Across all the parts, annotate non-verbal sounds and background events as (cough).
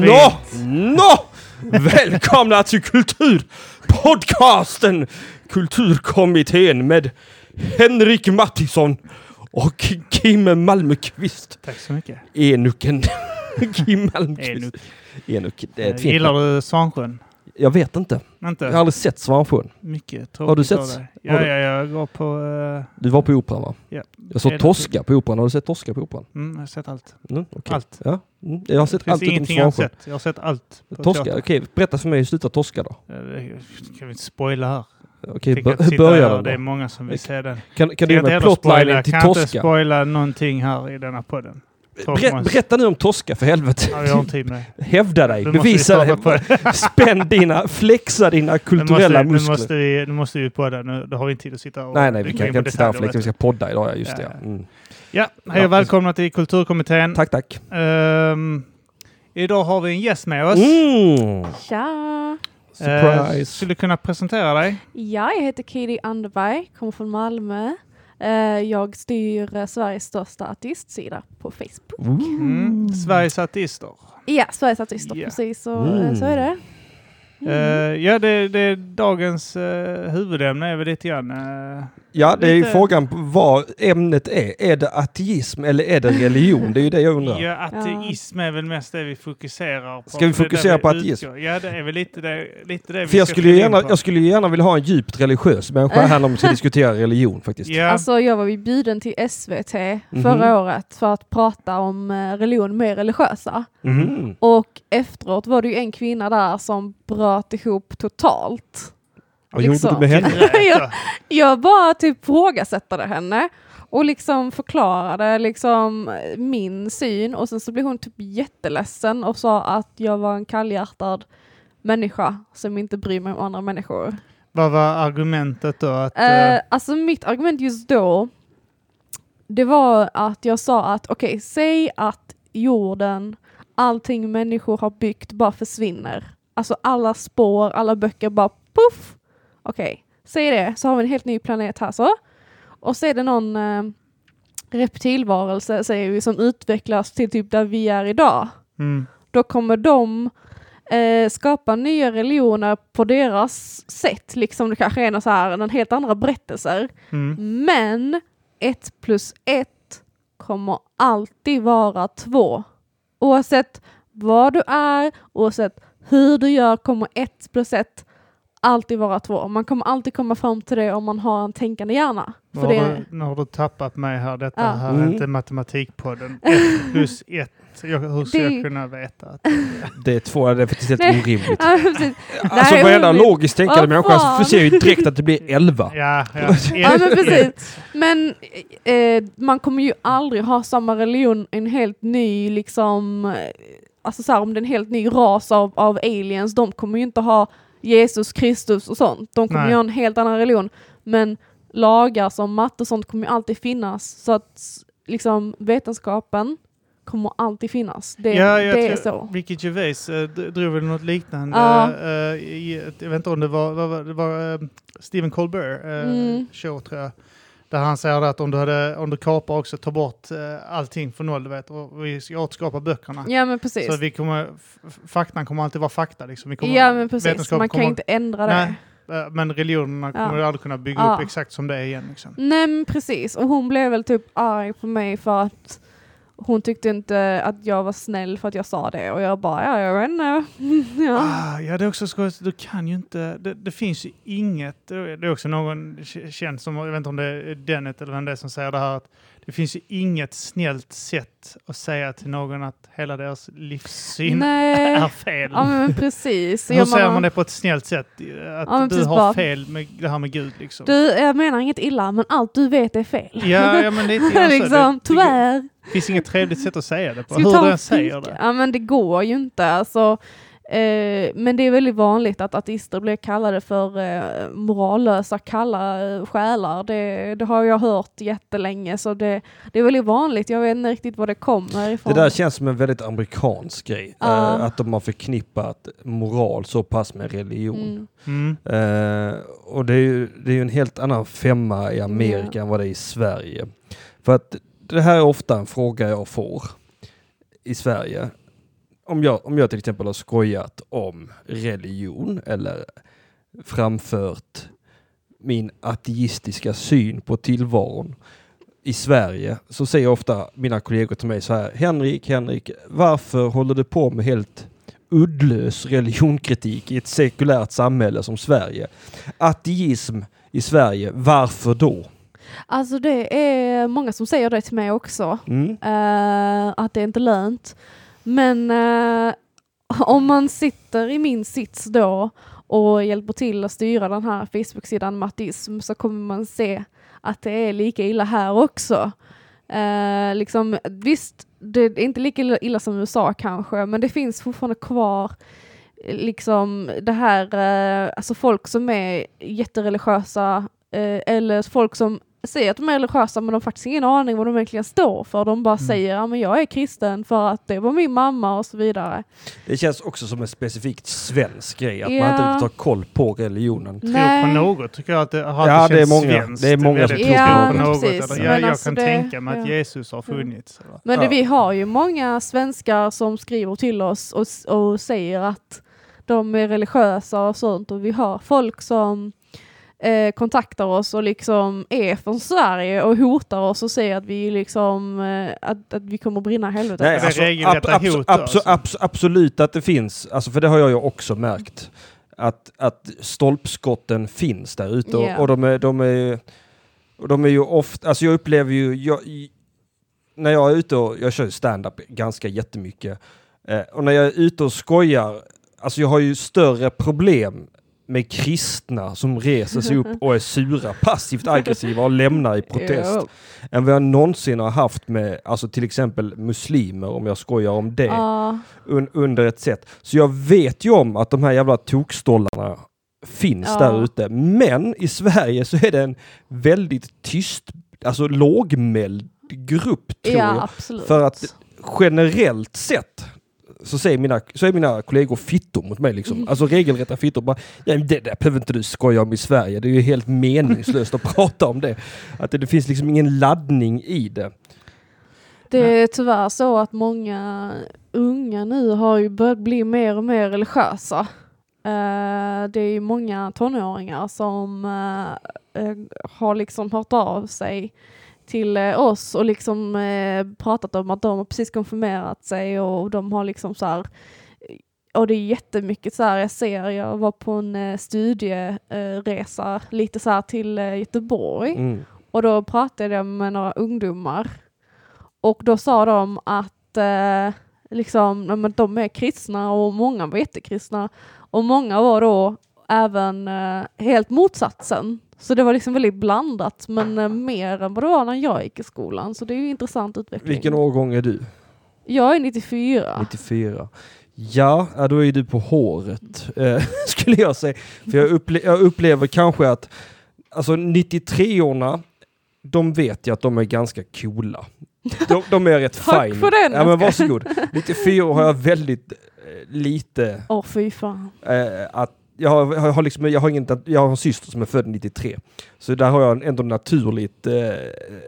Nå, nå! Välkomna till Kulturpodcasten Kulturkommittén med Henrik Mattisson och Kim Malmqvist. Tack så mycket. Enuken. (laughs) Kim Malmqvist. Enuk. Enuk. Det är ett fint Gillar namn. du Svansjön? Jag vet inte. Jag Inte? har aldrig sett Svansjön. Mycket tråkigt Har du sett- har Ja, du- ja, jag går på... eh, Du var på operan va? ja. Jag såg Tosca på operan. Har du sett Tosca på operan? Mm, jag har sett allt. Mm, okej. Allt. Ja. Mm. Jag har sett allt utom ingenting jag har Svansjön. sett. Jag har sett allt. Tosca, okej. Berätta för mig hur slutar Tosca då? Det kan vi inte spoila här. Okej, Fick bör- inte hur sitta börjar här, den Det är många som vill se den. Kan, kan du ge inte mig plotlinen till kan inte Tosca? spoila någonting här i denna podden. Ber, måste- berätta nu om Tosca för helvete. Ja, jag har med det. Hävda dig, Nu måste vi bevisa dig. Spänn dina, flexa dina Nu kulturella måste, nu muskler. måste vi, nu måste vi på det. Nu, då har vi inte tid att sitta och... nej, nej, vi kan, kan inte sitta här och flexa. Vi ska podda idag, ja just det. Ja, Ja. Mm. Ja, hej Ja, och välkomna till Kulturkommittén. Tack, tack. Ehm, idag har vi en gäst med oss. Mm. Tja! Surprise. skulle du kunna presentera dig? Ja, jag heter Katie Anderberg, kommer från Malmö. Eh, jag styr eh, Sveriges största artistsida på Facebook. Mm. Sveriges artister. Ja, Sveriges artister, Ja. precis. Så, Mm. så är det. Eh, ja, det, det är dagens uh, huvudämne är väl lite grann... eh, Ja, det är ju Lite- frågan vad ämnet är. Är det ateism eller är det religion? Det är ju det jag undrar. ja, ateism är väl mest det vi fokuserar på. Ska vi fokusera på ateism? utgår. Ja, det är väl lite det, lite det vi För jag skulle, gärna, jag skulle ju gärna vilja ha en djupt religiös människa här när vi ska (laughs) diskutera religion faktiskt. Ja, Alltså, jag var ju bjuden till SVT Mhm. förra året för att prata om eh, religion med religiösa. Mhm. Och efteråt var det ju en kvinna där som bröt ihop totalt. Vad gjorde liksom. du med henne? grät, (laughs) Ja. Jag (laughs) bara typ frågasättade henne och liksom förklarade liksom min syn och sen så blev hon typ jätteledsen och sa att jag var en kallhjärtad människa som inte bryr mig om andra människor. Vad var argumentet då? Att, eh, Eh, alltså mitt argument just då, det var att jag sa att okej, säg att jorden, allting människor har byggt bara försvinner. Alltså alla spår, alla böcker bara puff. Okej, säg det, så har vi en helt ny planet här så. Och så är det någon eh, reptilvarelse, säger vi, som utvecklas till typ där vi är idag mm, då kommer de eh, skapa nya religioner på deras sätt. Liksom det kanske är så här, en helt andra berättelser. mm. Men ett plus ett kommer alltid vara två. Oavsett vad du är, oavsett hur du gör kommer ett plus ett alltid vara två. Man kommer alltid komma fram till det om man har en tänkande hjärna. Nu har, det, du, nu har du tappat mig här. Detta Ja. här Mm. är inte matematikpodden. (laughs) Ett plus ett. Jag, hur ska Det- jag kunna veta? Att, (laughs) Det är två, det är faktiskt helt Nej. orimligt. (laughs) Ja. Alltså Nej, varenda men- logiskt tänkande Vad människa ser ju direkt att det blir 11. ja, ja. Ja, men precis. Men eh, man kommer ju aldrig ha samma religion, en helt ny liksom, eh, alltså så här, om det är en helt ny ras av, av aliens, de kommer ju inte ha Jesus Kristus och sånt. De kommer Nej. ha en helt annan religion. Men lagar som matte och sånt kommer ju alltid finnas. Så att liksom vetenskapen kommer alltid finnas. Det, Ja, jag det är så. Ricky Gervais eh, d- drog väl något liknande. Ja. eh, i, jag vet inte om det var, var, det var eh, Stephen Colbert eh, Mm. show tror jag. Där han säger att om du, hade, om du kapar också, tar bort eh, allting från noll, du vet, och vi ska återskapa böckerna. Ja men precis. Så vi kommer, faktan kommer alltid vara fakta. Liksom. Vi kommer, Ja men precis, man kan kommer- inte ändra det. Nej, eh, men religionerna Ja. kommer du aldrig kunna bygga Ja. upp exakt som det är igen. Liksom. Nej men precis, och hon blev väl typ arg på mig för att hon tyckte inte att jag var snäll för att jag sa det och jag bara, ja jag vet inte. (laughs) ja. Ah, ja, det är också skojigt. Du kan ju inte... Det, det finns ju inget... Det är också någon känd som, jag vet inte om det är Dennet eller vem det är som säger det här, att det finns ju inget snällt sätt att säga till någon att hela deras livssyn Nej. är fel. Ja men precis. Hur Jag säger man det på ett snällt sätt? Att Ja, du har bara- fel med det här med Gud liksom. Du, jag menar inget illa, men allt du vet är fel. Ja, ja, men lite grann så. (laughs) liksom, det, tyvärr. det finns inget trevligt sätt att säga det på. Ska Hur du än säger det. Ja men det går ju inte. Alltså, eh, men det är väldigt vanligt att ateister blir kallade för eh, morallösa, kalla eh, själar. Det, det har jag hört jättelänge så det, det är väldigt vanligt. Jag vet inte riktigt var det kommer ifrån. Det där känns som en väldigt amerikansk grej. Ja. Eh, att de har förknippat moral så pass med religion. Mm. Mm. Eh, och det är, ju, det är ju en helt annan femma i Amerika än vad det är i Sverige. För att det här är ofta en fråga jag får i Sverige. Om jag, om jag till exempel har skojat om religion eller framfört min ateistiska syn på tillvaron i Sverige så säger ofta mina kollegor till mig så här Henrik, Henrik, varför håller du på med helt uddlös religionkritik i ett sekulärt samhälle som Sverige? Ateism i Sverige, varför då? Alltså det är många som säger det till mig också. Mm. eh, att det är inte lönt. Men eh, om man sitter i min sits då och hjälper till att styra den här Facebook-sidan Mattism så kommer man se att det är lika illa här också. Eh, liksom, visst, det är inte lika illa, som USA kanske, men det finns fortfarande kvar eh, liksom det här, eh, alltså folk som är jättereligiösa eh, eller folk som säger att de är religiösa men de har faktiskt ingen aning vad de egentligen står för. De bara Mm. säger ja men jag är kristen för att det var min mamma och så vidare. Det känns också som en specifikt svensk grej, att man Ja. inte riktigt har koll på religionen. Tror på något tycker jag att det har Ja, det är många. svenskt. Det är många som tror tro på något. Precis, Eller, jag, jag alltså kan det- tänka mig att ja. Jesus har funnits. eller? Men Ja. det, vi har ju många svenskar som skriver till oss och, och säger att de är religiösa och sånt och vi har folk som eh, kontaktar oss och liksom är från Sverige och hotar oss och säger att vi liksom eh, att, att vi kommer brinna i helvetet. Nej, alltså, regelrätta ab- abso- hot, abso- alltså. abso- absolut att det finns, alltså, för det har jag ju också märkt. Att, att stolpskotten finns där ute och, Ja. och de är, de är, och de är ju ofta, alltså jag upplever ju, jag, när jag är ute och, jag kör ju stand-up ganska jättemycket, eh, och när jag är ute och skojar, alltså jag har ju större problem med kristna som reser sig upp och är sura, passivt aggressiva och lämnar i protest Jo. än vad jag någonsin har haft med alltså till exempel muslimer, om jag skojar om det, Ja, un, under ett sätt. Så jag vet ju om att de här jävla tokstollarna finns Ja. där ute. Men i Sverige så är det en väldigt tyst, alltså lågmäld grupp tror ja jag. För att generellt sett så, säger mina, så är mina kollegor fittor mot mig. Liksom. Alltså regelrätta fittor. Bara, ja, det där behöver inte du skoja om i Sverige. Det är ju helt meningslöst att (laughs) prata om det. Att det, det finns liksom ingen laddning i det. Det är tyvärr så att många unga nu har ju börjat bli mer och mer religiösa. Eh, det är ju många tonåringar som eh, eh, har liksom hört av sig till eh, oss och liksom eh, pratat om att de har precis konfirmerat sig och de har liksom så här och det är jättemycket så här, jag ser, jag var på en eh, studieresa lite så här till eh, Göteborg Mm. och då pratade jag med några ungdomar och då sa de att eh, liksom, de är kristna och många var jättekristna och många var då även eh, helt motsatsen. Så det var liksom väldigt blandat men eh, mer än vad det var när jag gick i skolan så det är ju intressant utveckling. Vilken årgång är du? Jag är 94. 94. Ja, då är du på håret, eh, (laughs) skulle jag säga. För jag, upple- jag upplever kanske att alltså 93orna, de vet jag att de är ganska coola. De, de är rätt (laughs) Tack fine. för den, Ja, men varsågod. 94 har jag väldigt eh, lite Åh fy fan. eh, att jag har, jag, har liksom, jag, har ingen, jag har en syster som är född 93. Så där har jag ändå naturligt eh,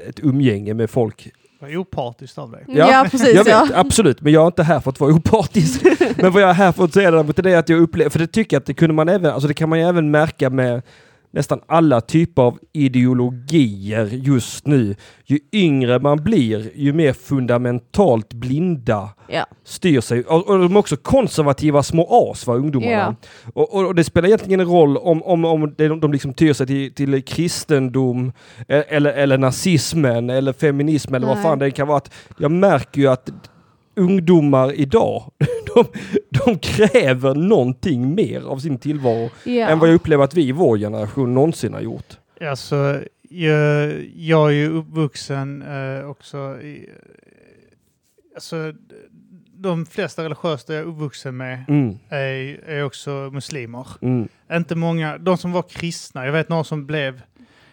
ett umgänge med folk Vad opartiskt av dig. Ja, precis jag ja. vet, absolut, men jag är inte här för att vara opartisk. (laughs) men vad jag är här för att säga däremot är det att jag upplever, för det tycker jag att det kunde man även, alltså det kan man ju även märka med nästan alla typer av ideologier just nu. Ju yngre man blir, ju mer fundamentalt blinda ja. styr sig. Och, och de är också konservativa små as, va, ungdomarna. Ja. Och, och, och det spelar egentligen ingen roll om, om, om det, de liksom tyr sig till, till kristendom eh, eller, eller nazismen eller feminism eller vad Nej. fan det kan vara. Att jag märker ju att ungdomar idag, (laughs) de, de kräver någonting mer av sin tillvaro ja. än vad jag upplever att vi i vår generation någonsin har gjort. Alltså, jag, jag är ju uppvuxen eh, också i... Alltså, de flesta religiösa jag är uppvuxen med Mm, är, är också muslimer. mm, Inte många, de som var kristna, jag vet några som blev...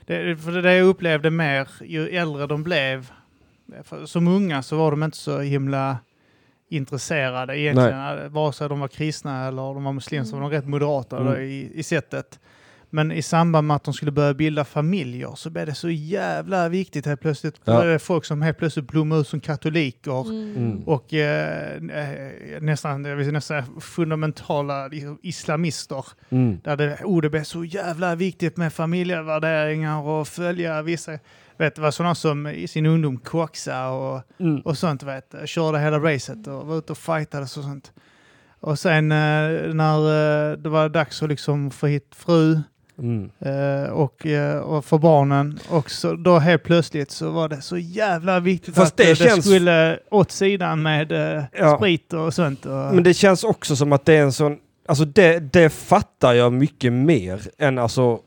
Det, för det jag upplevde mer, ju äldre de blev, för som unga så var de inte så himla intresserade egentligen. Vare sig de var kristna eller de var muslimer så var de rätt moderata Mm. i, i sättet. Men i samband med att de skulle börja bilda familjer så blev det så jävla viktigt helt plötsligt. Ja. Det folk som helt plötsligt blommar ut som katoliker. Mm. Mm. Och eh, eh, nästan, jag vill nästan säga fundamentala islamister. Mm. Där det, oh, det blev så jävla viktigt med familjevärderingar och följa vissa... Vet, var sådana som i sin ungdom koxa och, Mm. och sånt, vet, körde hela racet och var ute och fightades och sånt. Och sen eh, när eh, det var dags att liksom få hit fru Mm. eh, och, och för barnen och så, då helt plötsligt så var det så jävla viktigt Fast att det det känns- skulle åt sidan med Ja. sprit och sånt. Och, Men det känns också som att det är en sån, alltså det, det fattar jag mycket mer än alltså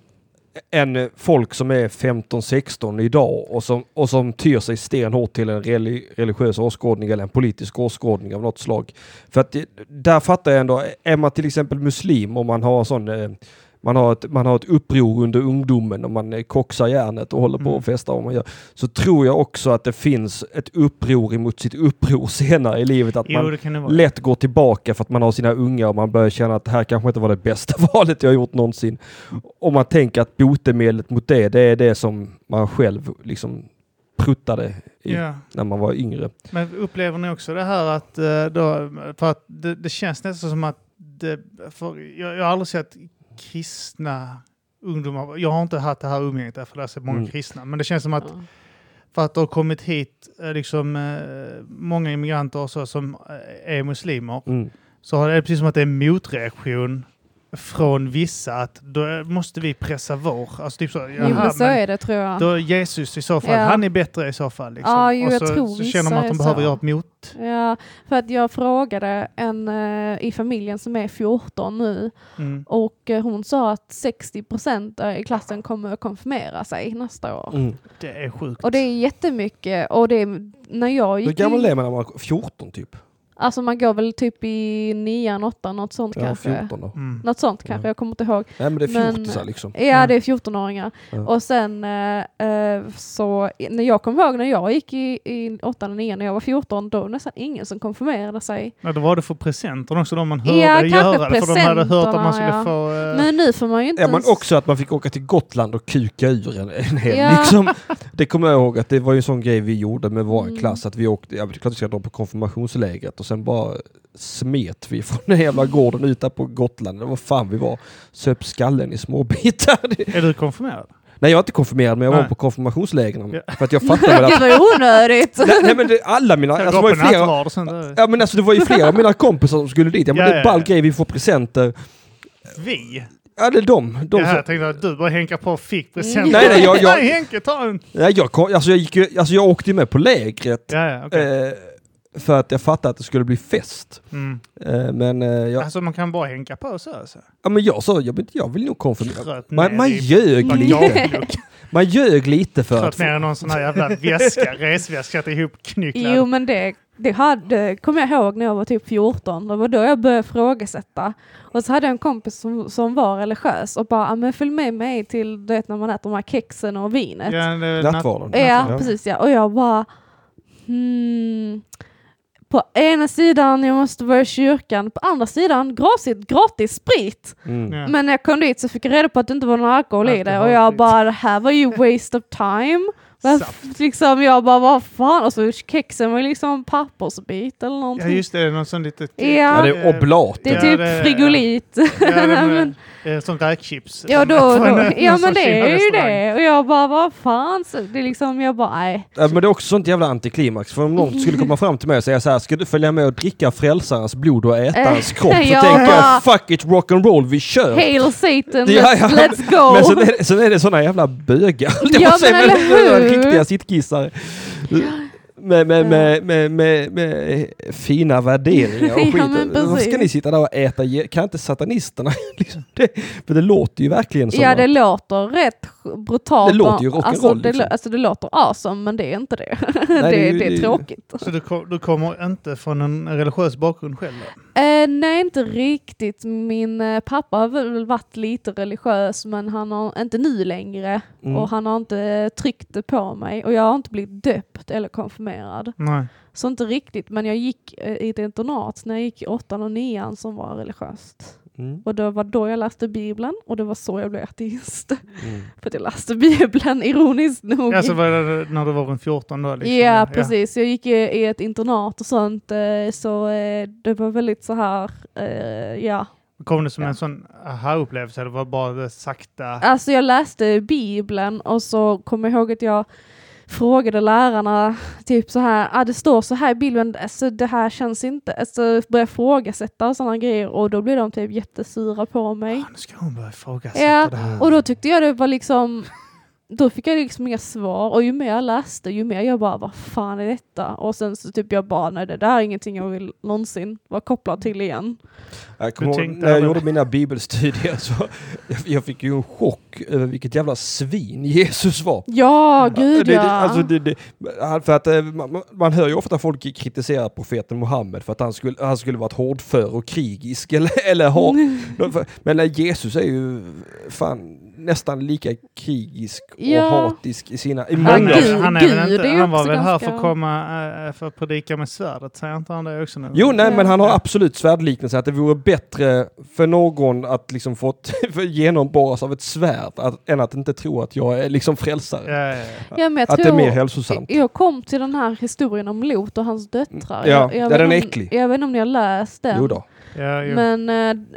än folk som är 15-16 idag och som, och som tyr sig stenhårt till en religiös åskådning eller en politisk åskådning av något slag. För att där fattar jag ändå, är man till exempel muslim och man har sån eh, man har, ett, man har ett uppror under ungdomen och man koksar järnet och håller på Mm. och festar vad man gör. Så tror jag också att det finns ett uppror emot sitt uppror (laughs) senare i livet. Att man, jo, vara. lätt går tillbaka för att man har sina unga och man börjar känna att det här kanske inte var det bästa (laughs) valet jag gjort någonsin. Och man tänker att botemedlet mot det, det är det som man själv liksom pruttade i, Ja. när man var yngre. Men upplever ni också det här att, eh, då, för att det, det känns nästan som att det, jag, jag har aldrig sett kristna ungdomar, jag har inte haft det här umgänget därför det är så många Mm. kristna, men det känns som att Ja. för att det har kommit hit eh, liksom, eh, många immigranter och så som eh, är muslimer, Mm. så har det precis som att det är en motreaktion från vissa att då måste vi pressa vår. Alltså typ så, Jo, jaha, men så men är det tror jag. då är Jesus i så fall, Ja. han är bättre i så fall. Liksom. Ja, jo, och jag så, tror så känner man att de behöver så. göra ett mot. Ja, för att jag frågade en eh, i familjen som är 14 nu Mm. och eh, hon sa att 60% i klassen kommer att konfirmera sig nästa år. Mm. Det är sjukt. Och det är jättemycket och det är, när jag Hur gick gammal i, är man när man är 14 typ? Alltså man går väl typ i nian, åttan, något sånt Ja, kanske. 14 då. Mm. Något sånt kanske, Ja. jag kommer inte ihåg. Nej men det är fjortisar liksom. Ja, Mm. det är 14-åringar. Ja. Och sen eh, eh, så, när jag kommer ihåg när jag gick i, i 8 och 9 när jag var 14, då var det nästan ingen som konfirmerade sig. Ja, då var det för presenter också, de man hörde Ja, göra det. För de hade hört att man skulle presenterna, få... eh, Men nu får man ju inte Ja, men också att man fick åka till Gotland och kuka ur en, en helg. Ja. Liksom. Det kommer jag ihåg att det var ju en sån grej vi gjorde med vår Mm. klass, att vi åkte, ja det är klart vi ska dra på konfirmationslägret och sen bara smet vi från den jävla gården ut där på Gotland, eller vad fan vi var. Söp skallen i små bitar. Det- (laughs) Är du konfirmerad? Nej jag är inte konfirmerad men jag var Nej. på konfirmationslägren. Ja. För att jag fattade väl att... (laughs) Gud vad onödigt! nej, nej men det, alla mina... Jag Alltså, det var ju flera, ja men alltså det var ju flera av mina kompisar som skulle dit. Ja men Ja, det är en ball grej, vi får presenter. Vi? Ja det är de. de Ja, som, jag tänkte att du bara Henka på och fick present. Nej, nej, jag- jag- (laughs) Nej, Henke, ta en! nej, jag, alltså, jag, gick ju, alltså jag åkte ju med på lägret. Ja, ja, okej. Eh, för att jag fattade att det skulle bli fest. Mm. Eh, men, eh, jag, Alltså man kan bara Henka på så alltså? ja, men jag sa, jag, vill- jag vill nog konfirmera. Man, ner man i ljög lite. (laughs) Man ljög lite för Kröt att... ner i någon sån här jävla väska, (laughs) resväska, satte ihop knycklar. Jo men det, det hade, kommer jag ihåg när jag var typ 14. Det var då jag började ifrågasätta. Och så hade jag en kompis som, som var religiös och bara, "Ah, men följ med mig till du vet, när man äter de här kexen och vinet. Ja, Nattvarden. Ja, Ja. precis ja. Och jag bara, hmm. På ena sidan, jag måste vara i kyrkan. På andra sidan, gratis, gratis sprit. Mm. Ja. Men när jag kom dit så fick jag reda på att det inte var någon alkohol i det. Och jag bara, det här var ju waste of time. Varför- Liksom, jag bara, vad fan? Och så kexen var liksom pappersbit eller Ja någonting. just det, någon sån litet... Ja. Ja, det är oblat. det är Ja, typ det- frigolit. Ja, (laughs) men- med, eh, som räkchips. Ja, då, då, ja men det är ju det. Och jag bara, vad fan? Så det är liksom, jag bara, nej. Ja, men det är också sånt jävla antiklimax. För om någon skulle komma fram till mig och säga så här, ska du följa med och dricka frälsarens blod och äta hans (laughs) kropp? Så ja. tänker jag, fuck it, rock'n'roll, vi kör! Hail Satan, Ja, let's, ja, let's go! Men sen är, det, sen är det såna jävla bögar. (laughs) Ja, men eller hur? Riktiga sittkissare. Med, med, med, med, med, med fina värderingar och (laughs) Ja, skit. Varför ska ni sitta där och äta? Kan inte satanisterna? (laughs) liksom det, för det låter ju verkligen som Ja det låter rätt brutalt. Det låter ju rock'n'roll, alltså, det, liksom. alltså det låter awesome men det är inte det. (laughs) det är det, det det är tråkigt. Så du, kom, du kommer inte från en religiös bakgrund själv? Eh, nej inte riktigt. Min eh, pappa har väl varit lite religiös men han har inte nu längre. Mm. Och han har inte tryckt det på mig. Och jag har inte blivit döpt eller konfirmerad. Nej. Så inte riktigt. Men jag gick eh, i ett internat när jag gick i åttan och nian som var religiöst. Mm. Och det var då jag läste Bibeln och det var så jag blev ateist. Mm. (laughs) För att jag läste Bibeln, (laughs) ironiskt nog. Alltså var det när du var runt 14 då? Liksom. Ja, precis. Jag gick i, ett internat och sånt, eh, så eh, det var väldigt så här, ja. Kom det som Ja. en sån aha-upplevelse eller var det bara det sakta? Alltså jag läste Bibeln och så kommer jag ihåg att jag frågade lärarna typ så här, ah, det står så här i Bibeln, alltså det här känns inte, alltså började ifrågasätta och sådana grejer och då blev de typ jättesura på mig. Ah, nu ska hon börja ifrågasätta Ja, det här. Och då tyckte jag det var liksom, då fick jag liksom inga svar och ju mer jag läste ju mer jag bara, vad fan är detta? Och sen så typ jag bara, nej det där är ingenting jag vill någonsin vara kopplad till igen. Jag kommer ihåg, när jag gjorde mina bibelstudier så jag, fick ju en chock över vilket jävla svin Jesus var. Ja, gud det, ja. det, alltså det, det, för att, eh, man, man hör ju ofta folk kritisera profeten Muhammed för att han skulle, han skulle varit hårdför och krigisk. (laughs) Eller, eller ha, men eh, Jesus är ju fan nästan lika krigisk och Ja. hatisk i sina... Många, han, Gud, är, han, är väl Gud inte, han var väl här ganska- för att komma eh, för att predika med svärdet, säger inte han det också nu? Jo, nej, Ja. men han har absolut svärdliknelse att det vore bättre för någon att liksom (laughs) för genomborras av ett svärd att, än att inte tro att jag är liksom frälsare. Ja, ja, ja. ja, men jag att det är tror, mer hälsosamt. Jag kom till den här historien om Lot och hans döttrar. Ja, jag, jag ja, den är om- äcklig. Jag vet inte om ni har läst den. Jo då. ja. Men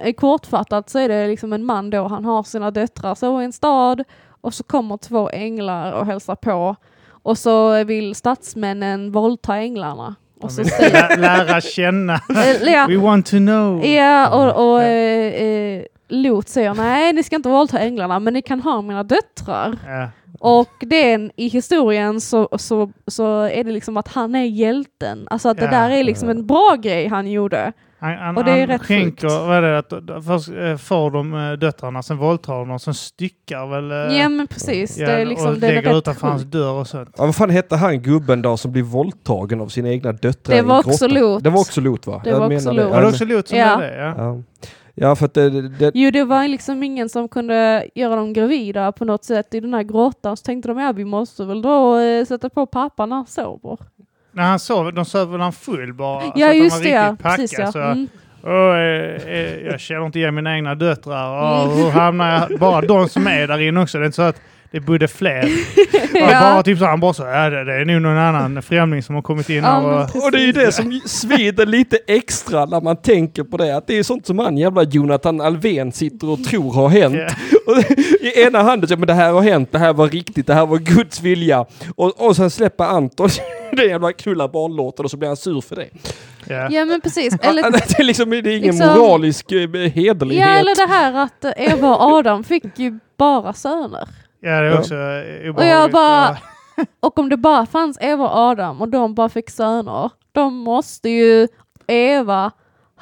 eh, kortfattat så är det liksom en man då, han har sina döttrar så i en stad och så kommer två änglar och hälsar på och så vill statsmännen våldta änglarna. Och så säger, lä- lära känna. (laughs) Eh, ja, We want to know. ja, och, och Ja. eh, eh, Lot säger nej, ni ska inte våldta änglarna, men ni kan ha mina döttrar. Ja. Och den i historien så, så, så är det liksom att han är hjälten. Alltså att det Ja. där är liksom en bra grej han gjorde. Han, han, Och det är han rätt skänker, sjukt. vad är det, att, först eh, får de eh, döttrarna, sen våldtar de dem, sen styckar väl... eh, Ja men precis, ja, det är liksom och det är lägger rätt utanför hans dörr och sånt. Ja, vad fan hette han gubben då som blir våldtagen av sina egna döttrar Det var också? Lot. Det var också Lot va? Det var också det. Lot. Ja, Var det men- också Lot som Ja. det? Ja. Ja. Ja, för att det, det, Jo det var liksom ingen som kunde göra dem gravida på något sätt i den här grottan. Så tänkte de ja vi måste väl då eh, sätta på pappan när han sover. När han sov, de sov väl han full bara? så ja att han just var det ja, packad, precis ja. Så, Mm. Åh, eh, eh, jag känner inte igen mina egna döttrar. Åh, hur hamnar jag? Bara de som är där inne också. Det är inte så att det bodde fler. (laughs) Ja. bara typ så han bara så, ja, det, är nog någon annan främling som har kommit in Ja, Och, och det är ju det som svider lite extra när man tänker på det. Att det är sånt som han jävla Jonathan Alvén sitter och tror har hänt. Ja. (laughs) Och I ena handen så men det här har hänt, det här var riktigt, det här var Guds vilja. Och, och sen släpper Anton (laughs) den jävla knulla barnlåten och så blir han sur för det. ja. Ja men precis. Eller, det, är liksom, det är ingen Liksom- moralisk eh, hederlighet. ja eller det här att eh, Eva och Adam fick ju bara söner. Ja, det är Ja. också eh, obehagligt. Och jag bara, Ja. (laughs) och om det bara fanns Eva och Adam och de bara fick söner, då måste ju Eva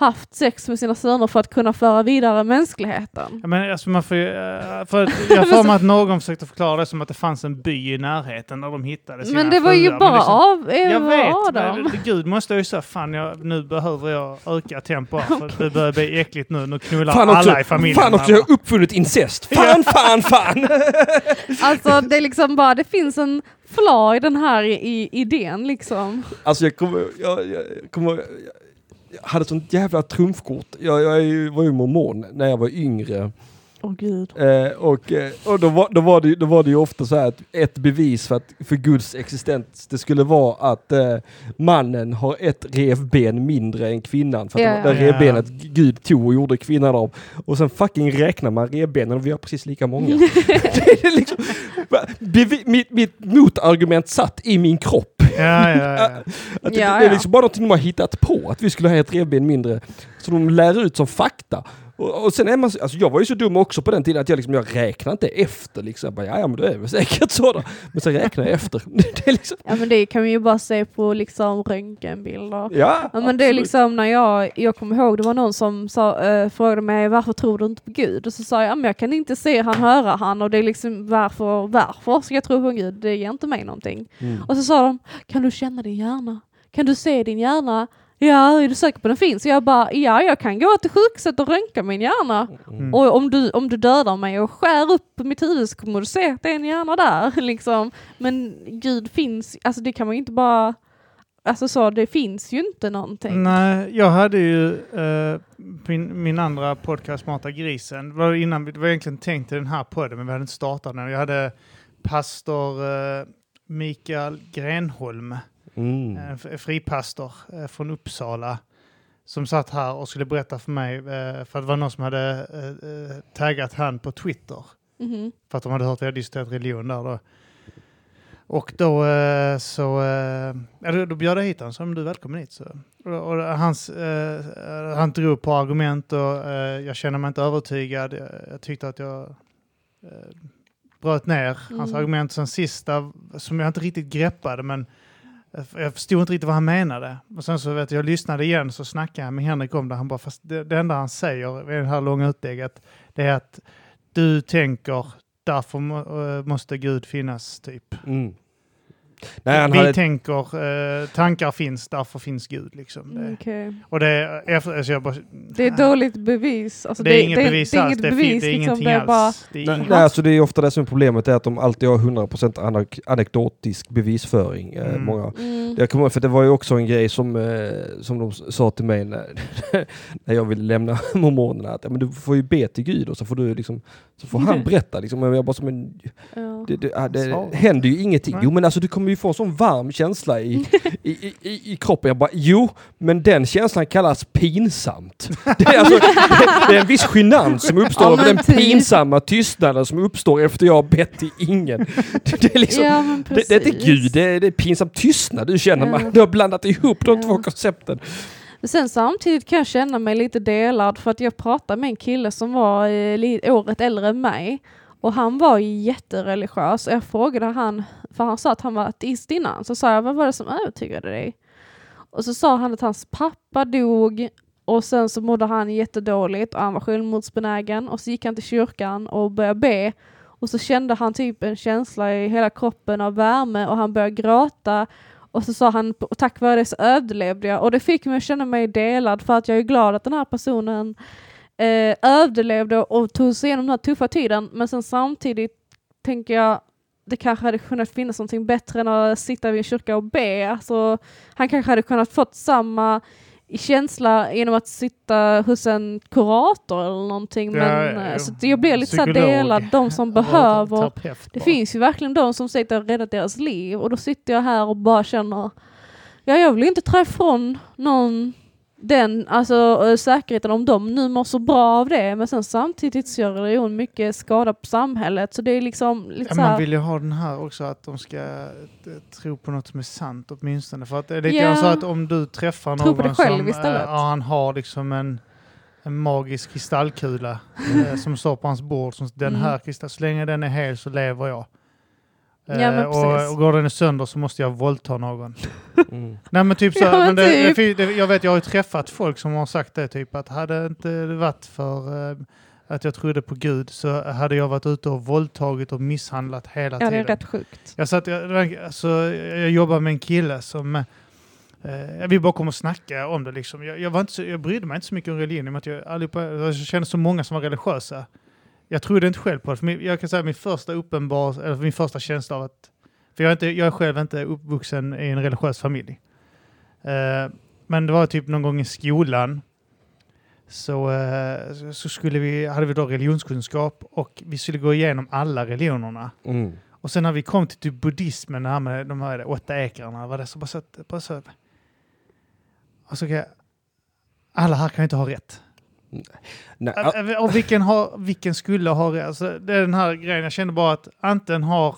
haft sex med sina söner för att kunna föra vidare mänskligheten. Ja, Men alltså man får ju, eh, för (laughs) jag får mig att någon försökte förklara det som att det fanns en by i närheten där de hittade sina Men det var ju fruar. Bara liksom- av Eva Jag vet, Adam. men Gud måste ju säga fan jag, nu behöver jag öka tempo här för det börjar bli äckligt nu. Nu knullar Fan alla också, i familjen. fan också, jag har uppfunnit incest. Fan, (laughs) fan, fan! (laughs) Alltså det är liksom bara, det finns en flaw i den här i, idén liksom. Alltså jag kommer, jag, jag kommer, jag hade sånt jävla trumfkort. Jag, jag var ju mormon när jag var yngre. Åh gud. Eh, och eh, och då, var, då, var det, då var det ju ofta så här att ett bevis för, att, för Guds existens, det skulle vara att eh, mannen har ett revben mindre än kvinnan. För att Ja, det var det ja. revbenet Gud tog och gjorde kvinnan av. Och sen fucking räknar man revbenen och vi har precis lika många. (laughs) liksom, bevi, mitt, mitt motargument satt i min kropp. Ja, ja, ja. (laughs) Att det, Ja, det är liksom bara någonting de har hittat på, att vi skulle ha ett revben mindre. Så de lär ut som fakta. Och, och sen är man, så- alltså jag var ju så dum också på den tiden att jag liksom, jag räknar inte efter liksom. Jag bara, ja, ja men det är väl säkert så då. Men sen räknar jag efter. (laughs) Det är liksom, Ja men det kan vi ju bara se på liksom röntgenbilder. ja, Ja, men det är liksom när jag, jag kommer ihåg det var någon som sa, eh, frågade mig varför tror du inte på Gud? Och så sa jag, ja, men jag kan inte se han, höra han och det är liksom varför, varför ska jag tro på Gud? Det ger inte mig någonting. Mm. Och så sa de, kan du känna din hjärna? Kan du se din hjärna? Ja, är du säker på den finns? Jag bara, ja jag kan gå till sjukhuset och röntga min hjärna. Mm. Och om du, om du dödar mig och skär upp mitt huvud så kommer du se att det är en hjärna där. (laughs) Liksom. Men Gud finns, alltså det kan man ju inte bara Alltså så, det finns ju inte någonting. Nej, jag hade ju eh, min, min andra podcast Mata grisen. Det var, innan, det var egentligen tänkt till den här podden, men vi hade inte startat den. Jag hade pastor eh, Mikael Grenholm, Mm. en f- fripastor eh, från Uppsala, som satt här och skulle berätta för mig, eh, för att det var någon som hade eh, eh, taggat han på Twitter. Mhm. För att de hade hört att hade diskuterat religion där då. Och då eh, så, eh, ja, då, då bjöd jag hit honom, så du är välkommen hit. Så. Och, och hans, eh, han drog på argument och eh, jag kände mig inte övertygad. Jag, jag tyckte att jag eh, bröt ner hans Mm. argument. Sen sista, som jag inte riktigt greppade, men jag- förstod inte riktigt vad han menade. Och sen så vet jag, jag lyssnade igen så snackade jag med Henrik om det. Han bara, fast det, det enda han säger i det här långa utlägget, det är att du tänker, därför eh, måste Gud finnas, typ. Mm. Nej, han Vi hade... tänker, eh, tankar finns, därför finns Gud. Liksom. Det, Okej. Och det, är- efter, alltså jag bara, Det är dåligt bevis. Alltså, det är inget bevis det är alls. inget Det är, bevis, det är liksom. ingenting Det alls. bara, Det är Nej, inget. nej, alltså det är ofta det som är problemet, är att de alltid har 100% anek anekdotisk bevisföring. Eh, Mm. många. mm, Jag kommer för det var ju också en grej som, eh, som de sa till mig när, (laughs) när jag ville lämna (laughs) mormonerna, att ja, men du får ju be till Gud och så får, du liksom, så får han (laughs) berätta. Liksom. Jag bara, som en, ja. det, det, det Så. händer ju ingenting. Nej. Jo men alltså du kommer ju få en sån varm känsla i, (laughs) i, i, i, i kroppen. Jag bara, jo, men den känslan kallas pinsamt. (laughs) Det är, alltså, det, är en viss genant som uppstår Ja, över den typ. pinsamma tystnaden som uppstår efter jag har bett till ingen. (laughs) Det, det är liksom, ja, det, det är inte. Gud, det är, det är pinsam tystnad du känner. Ja. Man, du har blandat ihop de Ja. två koncepten. Sen samtidigt kan jag känna mig lite delad för att jag pratade med en kille som var eh, året äldre än mig och han var jättereligiös. Och jag frågade han, för han sa att han var ateist innan, så sa jag vad var det som övertygade dig? Och så sa han att hans pappa dog. Och sen så mådde han jättedåligt och han var självmordsbenägen. Och så gick han till kyrkan och började be. Och så kände han typ en känsla i hela kroppen av värme och han började gråta. Och så sa han "Och tack vare det så överlevde jag. Och det fick mig att känna mig delad för att jag är glad att den här personen eh, överlevde och tog sig igenom den här tuffa tiden men sen samtidigt tänker jag det kanske hade kunnat finnas någonting bättre än att sitta vid en kyrka och be. Alltså, han kanske hade kunnat fått samma känsla genom att sitta hos en kurator eller någonting. Men ja, eh, så jag blir lite så Psykolog. delad, de som behöver det finns ju verkligen de som det har räddat deras liv och då sitter jag här och bara känner Ja, jag vill inte ta ifrån någon den alltså, äh, säkerheten om de nu mår så bra av det men sen samtidigt så gör religion mycket skada på samhället så det är liksom lite Ja, man vill ju ha den här också att de ska eh, tro på något som är sant åtminstone. För att det grann så att om du träffar Tro någon som istället. eh, ja, han har liksom en, en magisk kristallkula (laughs) eh, som står på hans bord. Som, den Mm. här kristall, så länge den är hel så lever jag. Ja, men Eh, och, och går den sönder så måste jag våldta någon. Mm. (laughs) Nej men typ så, Ja, men det, typ. det, jag vet jag har ju träffat folk som har sagt det typ att hade inte det varit för eh, att jag trodde på Gud så hade jag varit ute och våldtagit och misshandlat hela ja, det är tiden. rätt sjukt. Jag, satt, jag, alltså, jag jobbar med en kille som jag vill bara komma och snacka om det. Liksom. Jag, jag, var inte så, jag brydde mig inte så mycket om religion, att jag, allihopa, jag kände så många som var religiösa. Jag trodde inte själv på det. För min, jag kan säga min första uppenbar, eller min första känsla av att... För jag är, inte, jag är själv inte uppvuxen i en religiös familj. Eh, men det var typ någon gång i skolan så, eh, så- skulle vi, hade vi då religionskunskap och vi skulle gå igenom alla religionerna. Mm. Och sen när vi kom till typ buddhismen, det här med de här åtta ekrarna, var det så bara så att, bara så, och så kan jag, alla här kan ju inte ha rätt. Nej, Och vilken, har, vilken skulle ha? Alltså, det är den här grejen, jag känner bara att antingen har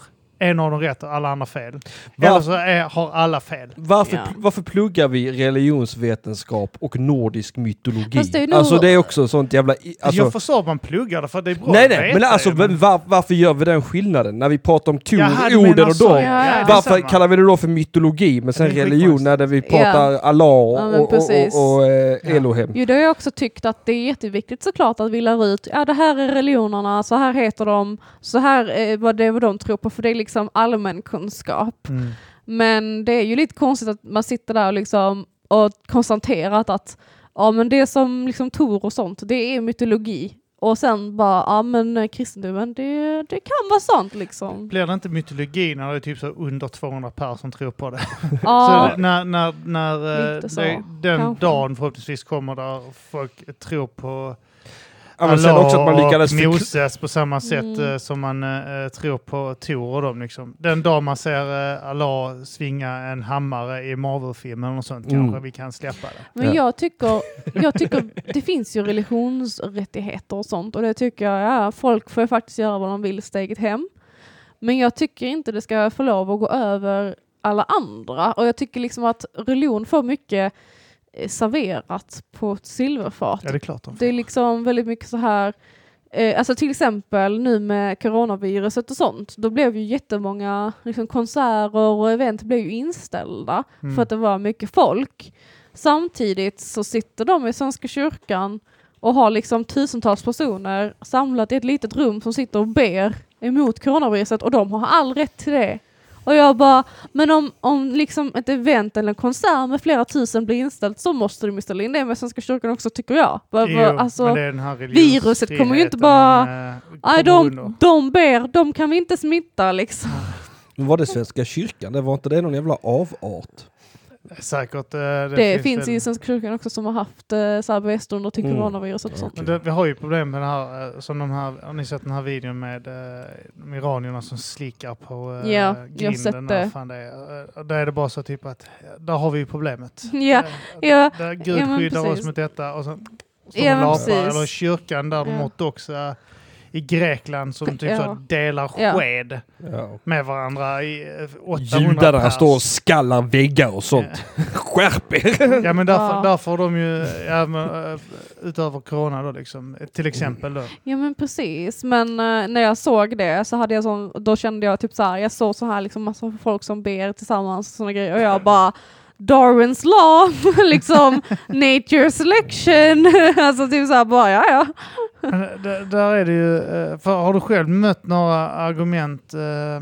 en av dem rätt och alla andra fel. Var- Eller så är, har alla fel. Varför, Ja. varför pluggar vi religionsvetenskap och nordisk mytologi? Fast det är nog- Alltså det är också sånt jävla... Alltså, jag förstår att man pluggar det för att det är bra nej att nej, veta men alltså men- var, varför gör vi den skillnaden? När vi pratar om Tor, Oden och dem. ja, ja, Varför kallar vi det då för mytologi men sen religion när vi pratar Allah och, Ja, och, och, och, och eh, Ja. Elohim? Jo, det har jag också tyckt att det är jätteviktigt såklart att vi lär ut, ja det här är religionerna, så här heter de, så här är vad det är vad de tror på, för det är liksom allmän kunskap. Mm. Men det är ju lite konstigt att man sitter där och, liksom, och konstaterat att ja men det som liksom Tor och sånt, det är mytologi. och sen bara, ja men eh, kristendomen det, det kan vara sant liksom. Blir det inte mytologi när det är typ så under 200 personer som tror på det? (laughs) Ja, (laughs) Så när, när, när eh, det, den kanske. dagen förhoppningsvis kommer där folk tror på men sen Allah också att man lyckades och Moses på samma sätt Mm. eh, som man eh, tror på Tor och dem. Liksom. Den dag man ser eh, Allah svinga en hammare i Marvel-filmen något sånt Mm. kanske vi kan släppa det. men Ja. jag tycker, jag tycker det finns ju religionsrättigheter och sånt och det tycker jag, ja folk får ju faktiskt göra vad de vill steget hem. Men jag tycker inte det ska få lov att gå över alla andra och jag tycker liksom att religion får mycket serverat på ett silverfat. Ja, det är klart. De Det är liksom väldigt mycket så här, eh, alltså till exempel nu med coronaviruset och sånt, då blev ju jättemånga liksom, konserter och event blev ju inställda Mm. för att det var mycket folk. Samtidigt så sitter de i Svenska kyrkan och har liksom tusentals personer samlat i ett litet rum som sitter och ber emot coronaviruset och de har all rätt till det. Och jag bara, men om, om liksom ett event eller en konsert med flera tusen blir inställt så måste de ju ställa in det med Svenska kyrkan också tycker jag. Bara, Jo, alltså, men det är den här viruset kommer ju inte bara- eh, nej, de, de ber, de kan vi inte smitta liksom. Var det Svenska kyrkan? Det var inte det någon jävla avart? Säkert. eh, Det, Det, finns i Svenska kyrkan också som har haft eh, så här bevärstunder till Mm. coronaviruset och sånt. Det, vi har ju problem med det här, eh, som de här, har ni sett den här videon med de iranierna som slickar på Ja, jag har grinden? sett eller det. Fan det är. Där är det bara så typ att, ja, där har vi ju problemet. (laughs) Ja, ja, Där Gud ja, skyddar oss precis. mot detta och så Ja, ja, lapar, precis. eller kyrkan där de Ja. ortodoxa i Grekland som typ Ja. så delar Ja. sked Ja. med varandra i eh, 800 Judarna pers. står och skallar väggar och sånt. (laughs) Skärp er! Ja men därför, Ja. därför har de ju, ja, men, eh, utöver corona då liksom, till exempel då. Ja men precis, men eh, när jag såg det så hade jag sån, då kände jag typ så här, jag såg så här liksom massa folk som ber tillsammans och såna grejer och jag bara Darwins law, (laughs) liksom nature selection, (laughs) alltså typ så här bara ja ja. Där är det ju, eh, för har du själv mött några argument eh,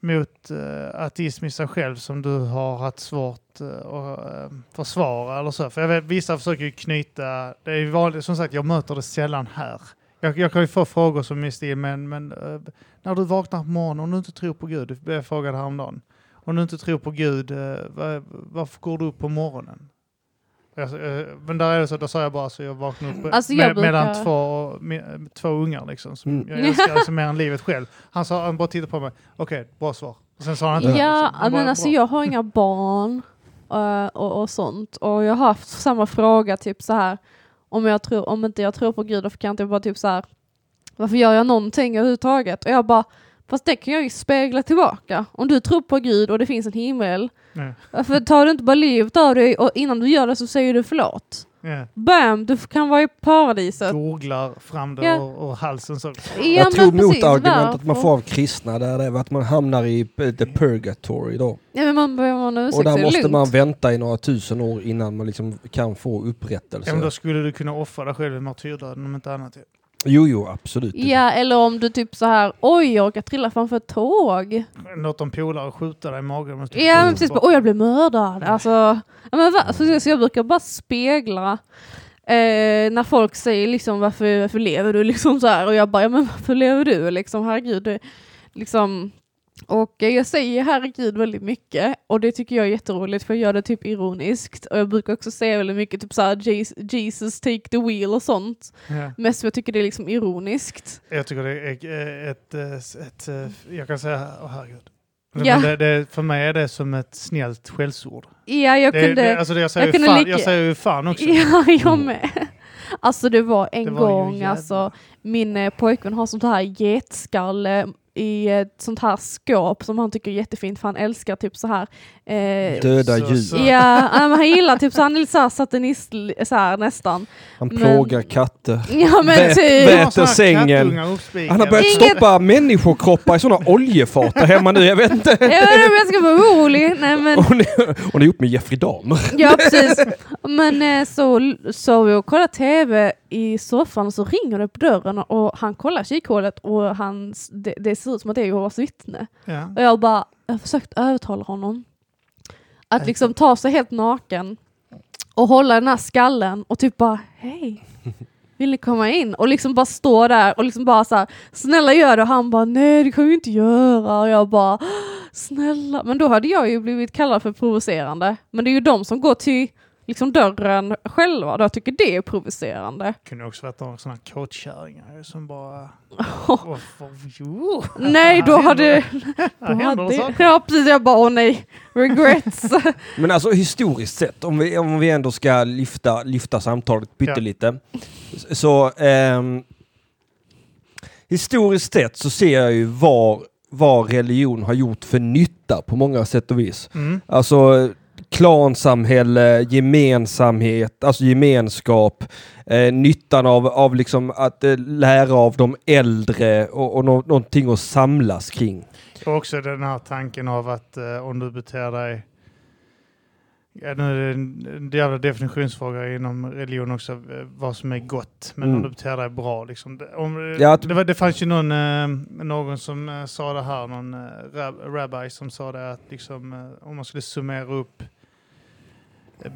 mot eh, ateism i sig själv som du har haft svårt eh, att eh, försvara eller så? För jag vet, vissa försöker ju knyta, det är ju vanligt, som sagt jag möter det sällan här. Jag, jag kan ju få frågor som i stil, men, men eh, när du vaknar på morgonen och du inte tror på Gud, det blev jag frågad häromdagen. Om du inte tror på Gud, eh, var, varför går du upp på morgonen? Jag, eh, men där är det så, då sa jag bara så jag vaknar upp Alltså, jag med, mellan brukar- två, med, två ungar liksom, som Mm. jag älskar (laughs) liksom mer än livet själv. Han sa, han bara tittade på mig, okej, bra svar. Och sen sa han inte Ja, det, liksom. Men bara, alltså bra. jag har inga barn eh, och, och sånt och jag har haft samma fråga typ så här om, jag tror, om inte jag tror på Gud, varför kan jag inte bara typ så här varför gör jag någonting överhuvudtaget? Och jag bara, fast det kan jag ju spegla tillbaka. Om du tror på Gud och det finns en himmel, Nej. varför tar du inte bara livet av dig och innan du gör det så säger du förlåt? Ja. Bam, du kan vara i paradiset. Googlar fram det Ja. ur, ur halsen så. Ja, Jag men tog emot precis, argumentet att man får av kristna, där det är att man hamnar i the purgatory då. Ja men man behöver ursäkt Och där måste lugnt. man vänta i några tusen år innan man liksom kan få upprättelse. Ja, men då skulle du kunna offra dig själv i martyrdöden om inte annat. Jo, jo, absolut. Ja, eller om du typ så här, oj jag råkade trilla framför ett tåg. Låt de polare skjuta dig i magen. måste du Ja, men precis. Bara, oj jag blev mördad. Alltså, ja, men va? Så, så jag brukar bara spegla eh, när folk säger liksom varför, varför lever du (laughs) liksom så här och jag bara, ja men varför lever du liksom, herregud. Det, liksom, och eh, jag säger herregud väldigt mycket och det tycker jag är jätteroligt för jag gör det typ ironiskt och jag brukar också säga väldigt mycket typ såhär "Jesus- take the wheel och sånt. Ja. Mest för jag tycker det är liksom ironiskt. Jag tycker det är eh, ett, ett, ett, ett jag kan säga, åh herregud. Ja. Det, det, för mig är det som ett snällt skällsord. Ja, jag Det, kunde... det, alltså jag, säger jag ju fan, lika- jag säger ju fan också. (laughs) Ja, jag Mm. med. Alltså det var en Det var gång, alltså min eh, pojkvän har sånt här getskalle i ett sånt här skåp som han tycker är jättefint för han älskar typ så här. Eh, Döda djur. ja, han gillar typ så han är lite så här satanist så här nästan. Han Men- plågar katter. Ja men Vä- typ. vä- Jag har såna här sängen. Han har börjat Inget- stoppa människokroppar i sådana oljefat där hemma nu. Jag vet inte. Jag vet inte om jag ska vara orolig. Nej men Hon är, hon är ihop med Jeffrey Dahmer. Ja precis. Men eh, så så vi och kollade tv i soffan och så ringer det på dörren och han kollar kikhålet och han, det, det ser ut som att det är Jehovas vittne. Ja. Och jag bara, jag har försökt övertala honom att liksom ta sig helt naken och hålla den här skallen och typ bara hej. vill ni komma in? Och liksom bara stå där och liksom bara så här, snälla gör det. Och han bara, nej det kan vi inte göra. Och jag bara, snälla. Men då hade jag ju blivit kallad för provocerande. Men det är ju de som går till liksom dörren själva. Då jag tycker det är provocerande. Det kunde också varit några sådana kåtkärringar som bara... (laughs) Oh, jo. Nej, då (laughs) hade... (laughs) Då Här hade ja, precis. Jag bara, åh nej, regrets. Men alltså historiskt sett, om vi, om vi ändå ska lyfta, lyfta samtalet pyttelite. Så ehm, historiskt sett så ser jag ju vad, vad religion har gjort för nytta på många sätt och vis. Mm. Alltså klansamhälle, gemensamhet, alltså gemenskap, eh, nyttan av, av liksom att eh, lära av de äldre och, och nå, någonting att samlas kring. Och också den här tanken av att eh, om du beter dig... Ja, nu är det en, jävla definitionsfråga inom religion också, eh, vad som är gott. Men Mm. om du beter dig bra. Liksom. Om, eh, Ja, det, var, det fanns ju någon, eh, någon som sa det här, någon rab, rabbi som sa det att liksom, om man skulle summera upp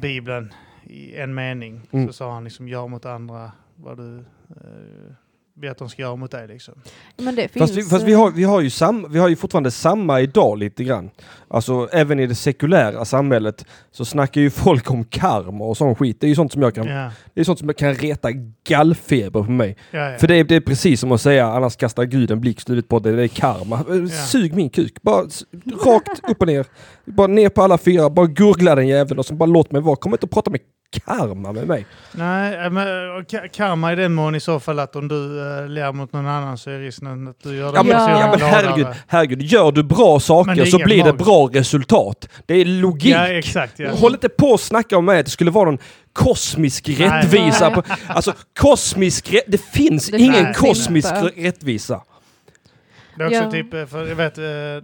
Bibeln i en mening Mm. så sa han liksom gör mot andra vad du eh, ber att de ska göra mot dig. Liksom. Men det finns... Fast, vi, fast vi, har, vi, har ju sam, vi har ju fortfarande samma idag lite grann. Alltså även i det sekulära samhället så snackar ju folk om karma och sån skit. Det är ju sånt som jag kan, Ja, det är sånt som kan reta gallfeber på mig. ja, ja. För det är, det är precis som att säga annars kastar Gud en ut på det, det är karma. Eh, Sug min kuk, bara rakt upp och ner. Bara ner på alla fyra, bara gurgla den jäveln och så bara låt mig vara. Kom inte och prata med karma med mig. Nej, äh, men ka- karma i den mån i så fall att om du äh, ler mot någon annan så är risken att du gör den Ja men, Ja. men herregud, herregud, gör du bra saker det så blir det magiskt. bra resultat. Det är logik. Ja, exakt. Ja. Håll inte på och snacka om mig att det skulle vara någon kosmisk Nej. rättvisa. Nej. På, (laughs) alltså kosmisk det finns Det ingen finns kosmisk inte. rättvisa. Det är också Ja. typ, för jag vet,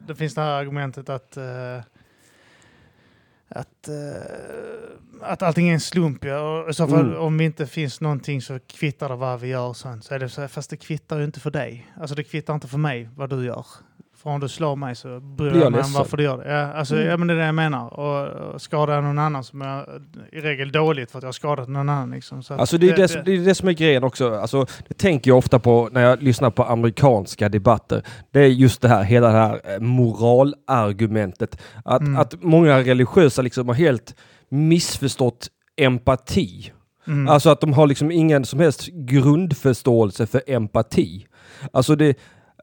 det finns det här argumentet att äh, att, äh, att allting är en slump. Ja. Och I så fall, Mm. om det inte finns någonting så kvittar det vad vi gör. Sånt. Så är det så här, fast det kvittar ju inte för dig. Alltså det kvittar inte för mig vad du gör. För om du slår mig så bryr jag jag mig om varför du gör det. Ja, alltså, Mm. ja, men det är det jag menar. Och, och skadar jag någon annan som är i regel dåligt för att jag har skadat någon annan. Liksom. Så Alltså det är det, som- det är det som är grejen också. Alltså, det tänker jag ofta på när jag lyssnar på amerikanska debatter. Det är just det här, hela det här eh, moralargumentet. Att, Mm. att många religiösa liksom har helt missförstått empati. Mm. Alltså att de har liksom ingen som helst grundförståelse för empati. Alltså det,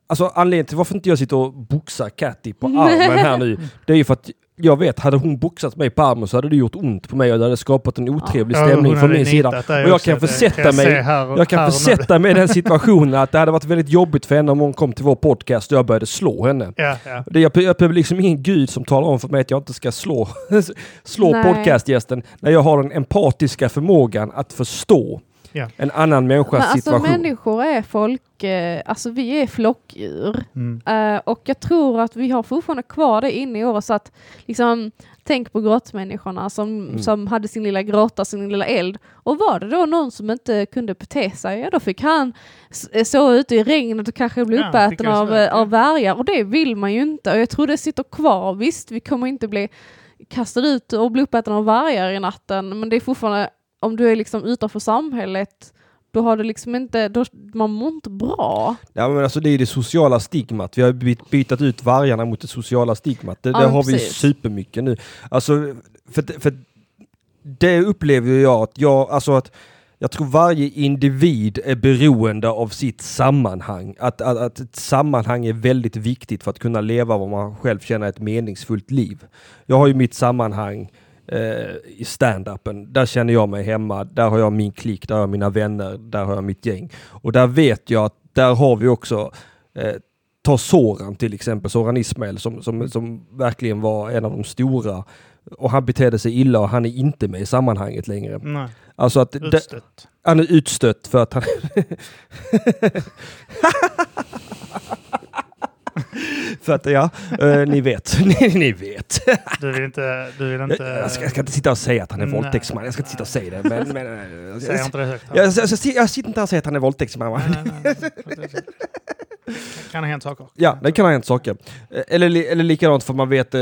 alltså anledningen till varför inte jag sitter och boxar Catty på armen här nu, (laughs) det är ju för att jag vet, hade hon boxat mig på armen så hade det gjort ont på mig och det hade skapat en otrevlig Ja, stämning från min sida. Och jag kan försätta jag mig- här, Jag kan här försätta mig i den (laughs) situationen att det hade varit väldigt jobbigt för henne om hon kom till vår podcast och jag började slå henne. Ja, ja. Det, jag, jag behöver liksom ingen gud som talar om för mig att jag inte ska slå, (laughs) slå Nej. podcastgästen när jag har den empatiska förmågan att förstå Ja. en annan människas Men alltså situation. människor är folk, eh, alltså vi är flockdjur. Mm. Eh, och jag tror att vi har fortfarande kvar det inne i oss att liksom Tänk på grottmänniskorna som, Mm. som hade sin lilla grotta, sin lilla eld. Och var det då någon som inte kunde bete sig, ja då fick han s- eh, ute i regnet och kanske bli Ja, uppäten av, eh, av vargar. Och det vill man ju inte. Och jag tror det sitter kvar. Visst, vi kommer inte bli kastade ut och bli uppäten av vargar i natten. Men det är fortfarande, om du är liksom utanför samhället, då har du liksom inte, då, man mår inte bra. Ja, men alltså det är det sociala stigmat. Vi har bytt, bytt ut vargarna mot det sociala stigmat. Det, Ja, det har vi precis. supermycket nu. Alltså, för, för det upplever jag att jag, alltså att jag tror varje individ är beroende av sitt sammanhang. Att, att, att ett sammanhang är väldigt viktigt för att kunna leva vad man själv känner ett meningsfullt liv. Jag har ju mitt sammanhang i stand-upen. Där känner jag mig hemma. Där har jag min klick, där har jag mina vänner, där har jag mitt gäng. Och där vet jag att där har vi också eh, Ta Soran till exempel, Soran Ismail som, som, som verkligen var en av de stora. Och han betedde sig illa och han är inte med i sammanhanget längre. Nej, Alltså att utstött. han är utstött för att han... (laughs) (laughs) (laughs) för att, ja, eh, ni vet. (laughs) ni, ni vet. Du vill inte... Du vill inte jag, ska, jag ska inte sitta och säga att han är Nej. våldtäktsman. Jag ska inte sitta och säga det. Men, (laughs) men, eh, Säg inte det högt. jag, jag, jag, jag sitter inte här och säger att han är våldtäktsman. va? Nej, nej, nej. kan ha hänt saker. Ja, det kan ha hänt saker. Eh, Eller, eller likadant för man vet eh,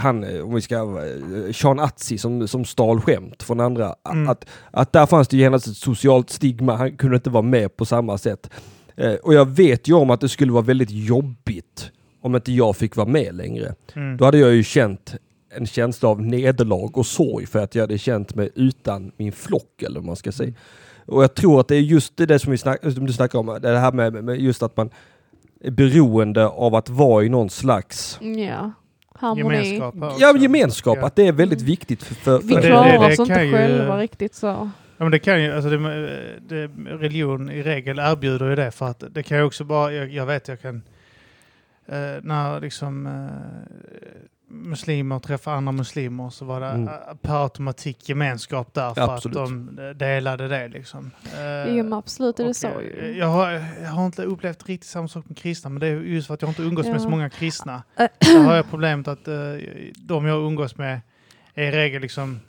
han, om vi ska, eh, Sean Atzi som, som stal skämt från andra. Mm. Att, att där fanns det ju genast ett socialt stigma, han kunde inte vara med på samma sätt. Eh, och jag vet ju om att det skulle vara väldigt jobbigt om inte jag fick vara med längre. Mm. Då hade jag ju känt en känsla av nederlag och sorg för att jag hade känt mig utan min flock eller vad man ska säga. Och jag tror att det är just det som, vi snack, som du snackar om, det här med, med just att man är beroende av att vara i någon slags Ja. Harmoni. Gemenskap. ja, gemenskap, Ja. att det är väldigt viktigt för, för, Vi för det- klarar oss inte kan ju- själva riktigt så. Ja, men det kan ju, alltså det, det, religion i regel erbjuder ju det för att det kan ju också bara, jag, jag vet jag kan, eh, när liksom eh, muslimer träffar andra muslimer så var det Mm. per automatik gemenskap där för Absolut. att de eh, delade det liksom. Eh, Ja men absolut är det så eh, ju. Jag har, jag har inte upplevt riktigt samma sak med kristna, men det är ju just för att jag inte umgås med Ja. så många kristna. Så har jag problemet att eh, de jag umgås med är i regel liksom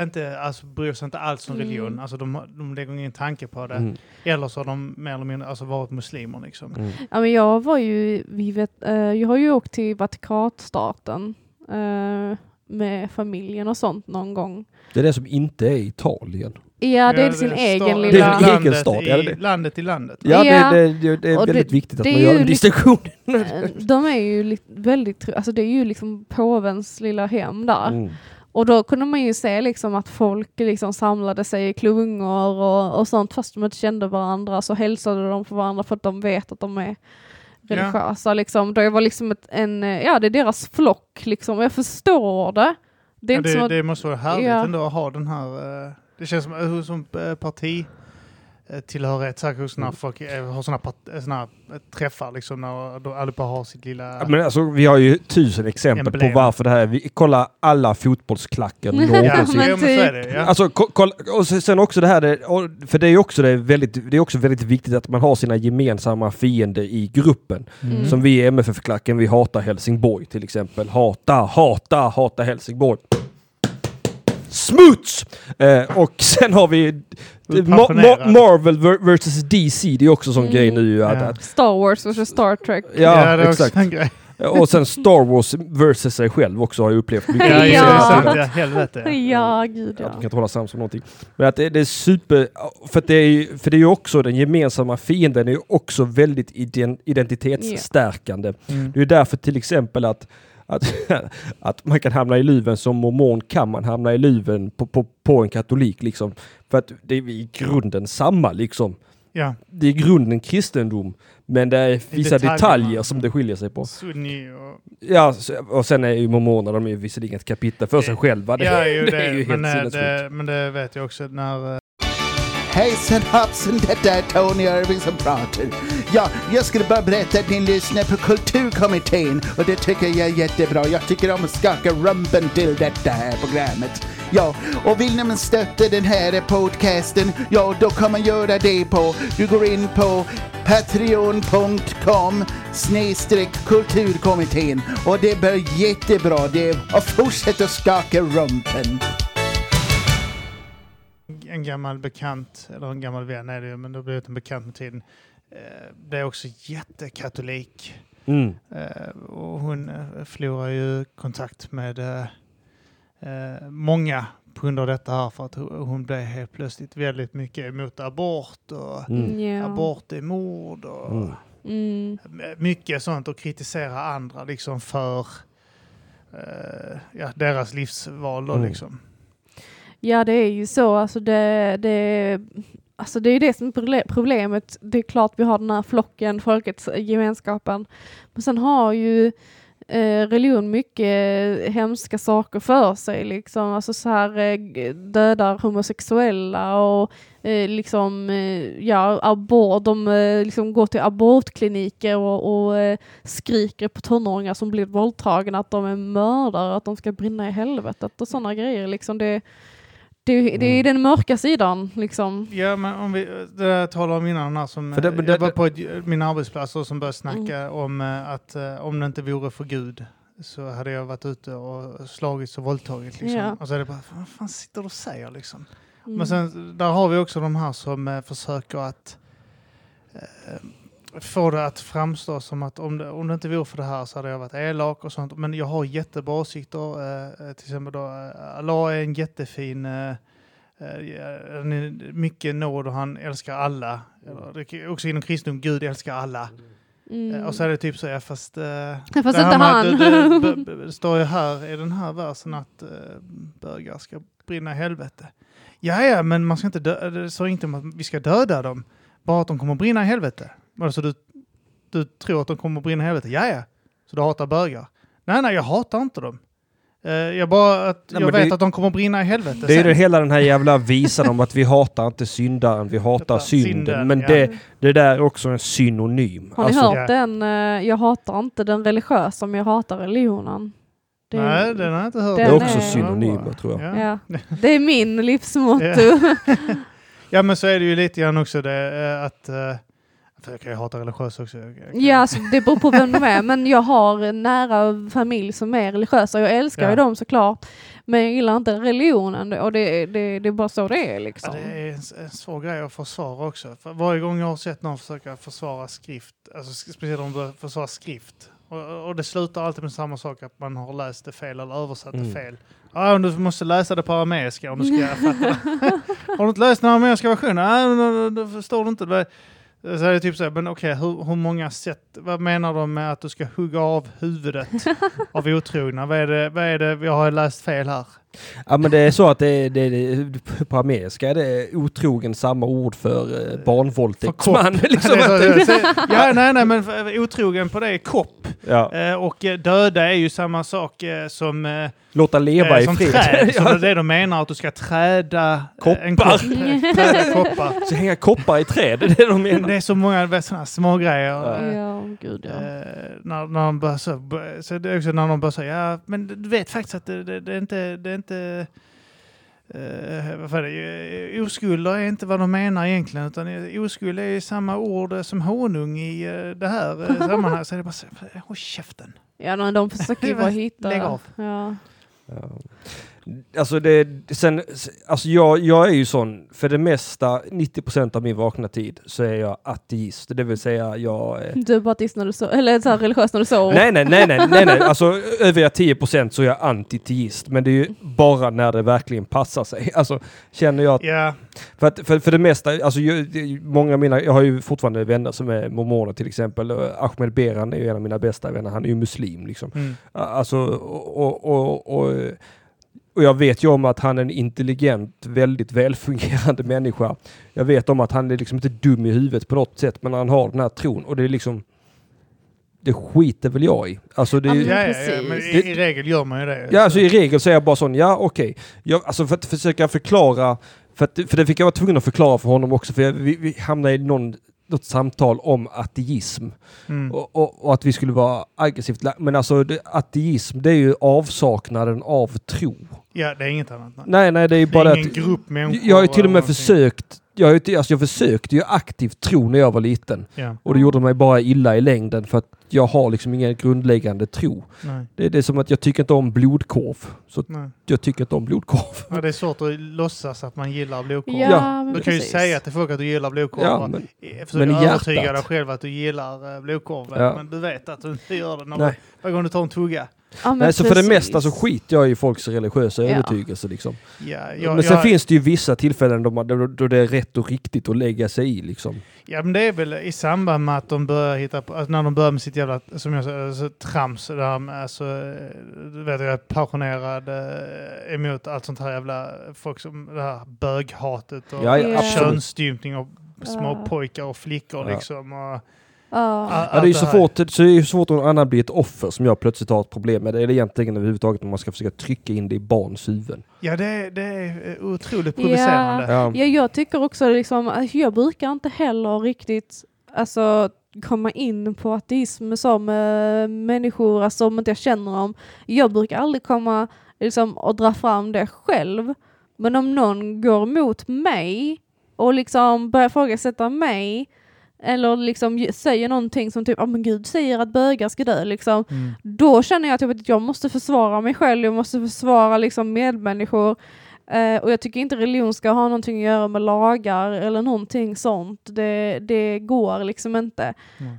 inte, alltså, bryr sig inte alls om Mm. religion. Alltså, de, de lägger ingen tanke på det. Mm, Eller så har de mer eller mindre alltså, varit muslimer. Liksom. mm. Ja, men jag var ju, vi vet, eh, jag har ju åkt till Vatikanstaten eh, med familjen och sånt någon gång. Det är det som inte är Italien. Ja, det är Ja, sin sta- egen Det är lilla... en egen landet stat, i, ja, det det. Landet i landet. Ja, Ja. Det, det, det är Och väldigt det- viktigt att det man gör en distinktion. (laughs) De är ju väldigt, alltså det är ju liksom påvens lilla hem där. Mm. Och då kunde man ju se liksom att folk liksom samlade sig i klungor och, och sånt fast de inte kände varandra så hälsade de på varandra för att de vet att de är Ja. religiösa. Liksom. Det var liksom ett, en, eh, ja det är deras flock liksom. Jag förstår det. Det Ja, det, att, det måste vara härligt Ja. ändå att ha den här... eh, det känns som, uh, som uh, parti eh, tillhörighet, säkert hos när Mm. folk har sådana part, eh, såna, eh, träffar liksom när de allihopa har sitt lilla... Ja, Men alltså, vi har ju tusen exempel Emblem. på varför det här är. Vi kollar alla fotbollsklacken (laughs) någonsin. ja, typ. Ja. Alltså, ko- kolla, och sen också det här, det- för det är också, det är väldigt, det är också väldigt viktigt att man har sina gemensamma fiender i gruppen. Mm. Som vi i MFF-klacken, vi hatar Helsingborg till exempel. Hata, hata, hata Helsingborg. Smuts! Eh, och (laughs) sen har vi Ma- Ma-. Marvel vs DC, det är också en sån Mm. grej nu. Att, Ja. Star Wars och Star Trek. ja, det är också exakt. grej. Och sen Star Wars versus sig själv också har jag upplevt. mycket. Ja, Ja. ja. Ja, helvete. Ja. Ja, gud Att de ja. kan inte hålla sams om någonting. Men att det, det är super... För, att det är, ju- för det är ju också den gemensamma fienden är ju också väldigt iden, identitetsstärkande. Mm. Det är ju därför till exempel att, att, (laughs) att man kan hamna i luven som mormon kan man hamna i luven på, på, på en katolik liksom. För att det är i grunden samma liksom. Ja. Det är i grunden kristendom. Men det är vissa detaljerna. detaljer som det skiljer sig på. Sunni och... Ja, och sen är ju mormoner, de är ju visserligen ett kapitel för sig själva. Det, ja, ju (laughs) det det, är ju helt men, eh, det, men det vet jag också när... Hejsan hoppsan, detta är Tony Irving som pratar. Ja, jag skulle bara berätta att ni lyssnar på Kulturkommittén och det tycker jag är jättebra. Jag tycker om att skaka rumpen till detta här programmet. Ja, och vill ni stötta den här podcasten, ja då kan man göra det på, du går in på patreon.com snedstreck kulturkommittén och det blir jättebra det och fortsätt att skaka rumpen en gammal bekant, eller en gammal vän är det ju, men det har blivit en bekant med tiden. Eh, Det är också jättekatolik. Mm. Eh, Och hon eh, förlorar ju kontakt med många på grund av detta här för att ho- hon blev helt plötsligt väldigt mycket emot abort och Mm. Ja. abort är mord och Mm. Mm. mycket sånt och kritisera andra liksom för eh, ja, deras livsval då Mm. liksom. Ja det är ju så, alltså det, det, alltså det är ju det som är problemet. Det är klart vi har den här flocken, folkets eh, gemenskapen. Men sen har ju eh, religion mycket eh, hemska saker för sig. Liksom. Alltså så här dödar homosexuella och liksom, ja, abort, de liksom går till abortkliniker och, och skriker på tonåringar som blir våldtagna att de är mördare, att de ska brinna i helvetet och sådana grejer. Liksom det, det, det är Mm. den mörka sidan. Liksom. Ja, men om vi, det där jag talade om innan, här, som, För det- det- jag var på ett, min arbetsplats och som började snacka Mm. om eh, att eh, om det inte vore för Gud så hade jag varit ute och slagits och våldtagit. Liksom. Ja. Och så är det bara, vad fan sitter du och säger liksom? Mm. Men sen, där har vi också de här som eh, försöker att eh, får det att framstå som att om det, om det inte vore för det här så hade jag varit elak och sånt. Men jag har jättebra åsikter. Eh, eh, till exempel då, eh, Allah är en jättefin, eh, eh, han är mycket nåd och han älskar alla. Eller, det är också inom kristendom, Gud älskar alla. Mm. Och så är det typ så, ja, fast... Eh, Fast det inte med han. det, det, (laughs) det står ju här i den här versen att eh, bögar ska brinna i helvete. Ja, ja, men man ska inte dö, det står inte om att vi ska döda dem. Bara att de kommer brinna i helvete. Alltså du, du tror att de kommer brinna i helvete? Ja, ja. Så du hatar bögar? Nej, nej, jag hatar inte dem. Eh, jag bara att Nej, jag vet det- att de kommer brinna i helvete. Det är sen. det, hela den här jävla visan om att vi hatar inte syndaren, vi hatar Detta, synden. synden, Men ja. det, det där är också en synonym. Har ni Alltså, hört Ja. den? eh, Jag hatar inte den religiösa, men jag hatar religionen. Det är, Nej, den har jag inte hört. Den det är också är- synonymer tror jag. Ja. ja, det är min livsmotto. (laughs) Ja men så är det ju lite grann också det eh, att... För jag kan ju hata religiösa också. Jag kan- Ja, alltså, det beror på vem de är. Men jag har nära familj som är religiösa. Jag älskar Ja. ju dem såklart. Men jag gillar inte religionen och det, det, det är bara så det är Ja, liksom. det är en, en svår grej att försvara också. För varje gång jag har sett någon försöka försvara skrift, alltså speciellt om de försvarar skrift, och, och det slutar alltid med samma sak, att man har läst det fel eller översatt Mm. det fel. Ja, du måste läsa det på arameiska om du ska (laughs) fatta det. (laughs) Har du inte läst den arameiska versionen? Nej, då, då förstår du inte. Det. Så är det typ så här, men okej, hur, hur många sätt, vad menar de med att du ska hugga av huvudet (laughs) av otrogna? Vad är det, vad är det, jag har läst fel här? Ja men det är så att det är, det är, på armeiska är det otrogen samma ord för eh, barnvåldtäktsman. För liksom. Det det ja, nej, nej, men otrogen på det är kopp. ja. Eh, och eh, döda är ju samma sak eh, som, eh, Låta leva eh, i fred. träd. (laughs) Så det ja. är det de menar, att du ska träda eh, en Koppar. kopp. Eh, Träda koppar. Så hänga koppar i träd, det är det de Men menar. det är så många sådana små grejer. Ja. eh, Ja, gud ja. Eh, när, när de börjar så, så det är också när de börjar säga, ja men du vet faktiskt att det, det, det är inte, det är inte eh, vad är det? Oskulder är inte vad de menar egentligen, utan oskuld är samma ord som honung i eh, det här eh, (laughs) sammanhanget. Så är det bara så, håll käften. Ja, de försöker ju (laughs) bara hitta... Lägg av. Ja. Ja. Alltså, det, sen, alltså jag, jag är ju sån, för det mesta, 90% av min vakna tid, så är jag ateist. Det vill säga jag... eh, Du är bara ateist när du sover, eller så här religiös när du sover. Nej, nej, nej, nej, nej, nej. Alltså övriga 10% så är jag antiteist. Men det är ju bara när det verkligen passar sig. (laughs) Alltså känner jag att, Ja, för, att, för, för det mesta, alltså jag, många av mina, jag har ju fortfarande vänner som är mormoner till exempel. Och Ahmed Beran är ju en av mina bästa vänner, han är ju muslim liksom. mm. Alltså, och, och, och, och, och jag vet ju om att han är en intelligent, väldigt välfungerande (laughs) människa. Jag vet om att han är liksom inte dum i huvudet på något sätt, men han har den här tron och det är liksom det skiter väl jag i. Alltså det, Ja, ja, men ja, men i, i regel gör man ju det. Ja, alltså i regel så är jag bara sån, ja okej. Jag, alltså för att försöka förklara, för, att, för det fick jag vara tvungen att förklara för honom också, för jag, vi, vi hamnade i någon, något samtal om ateism Mm. och, och, och att vi skulle vara aggressivt Men alltså det, ateism, det är ju avsaknaden av tro. Ja, det är inget annat. Nej. Nej, nej, det är Det bara är att... ingen grupp människor. Jag har ju till och med någonting. försökt, jag, ju, alltså jag försökte ju aktivt tro när jag var liten. Ja, Och det gjorde mig bara illa i längden för att jag har liksom ingen grundläggande tro. nej, Det, det är som att jag tycker inte om blodkorv. Så nej. jag tycker inte om blodkorv. Ja, det är svårt att låtsas att man gillar blodkorv. Ja, men Du kan ju precis. säga till folk att du gillar blodkorv. Ja, men, Försök men i övertyga hjärtat. dig själv att du gillar eh, blodkorven. Ja. Men du vet att du inte gör det varje gång du tar en tugga. Ja, men nej, så för det mesta så skiter jag i folks religiösa Ja. övertygelse. Liksom. Ja, jag, men sen jag, finns det ju vissa tillfällen då, man, då, då det är rätt och riktigt att lägga sig i. Liksom. ja, men det är väl i samband med att de börjar hitta på, alltså när de börjar med sitt jävla, som jag alltså, trams. Där, med, alltså, eh, du vet, jag är passionerad eh, emot allt sånt här jävla, folk som, det här böghatet och Ja, ja, könsstympning av små Ja. pojkar och flickor Ja. liksom. Och, Ja. Ja, det är ju så, svårt, så det är ju svårt att annan blir ett offer som jag plötsligt har ett problem med. Det är egentligen överhuvudtaget om man ska försöka trycka in det i barns huvuden. Ja, det, är- det är eh, otroligt provocerande. Ja. Ja, jag tycker också liksom, alltså, jag brukar inte heller riktigt alltså, komma in på ateism som eh, människor, alltså om inte jag känner dem. Jag brukar aldrig komma liksom, och dra fram det själv. Men om någon går emot mig och liksom börjar ifrågasätta mig eller liksom ge- säger någonting som typ, ah, men gud säger att bögar ska dö liksom. Mm. Då känner jag typ att jag måste försvara mig själv, jag måste försvara liksom medmänniskor. Eh, och jag tycker inte religion ska ha någonting att göra med lagar eller någonting sånt. Det, det går liksom inte. Mm.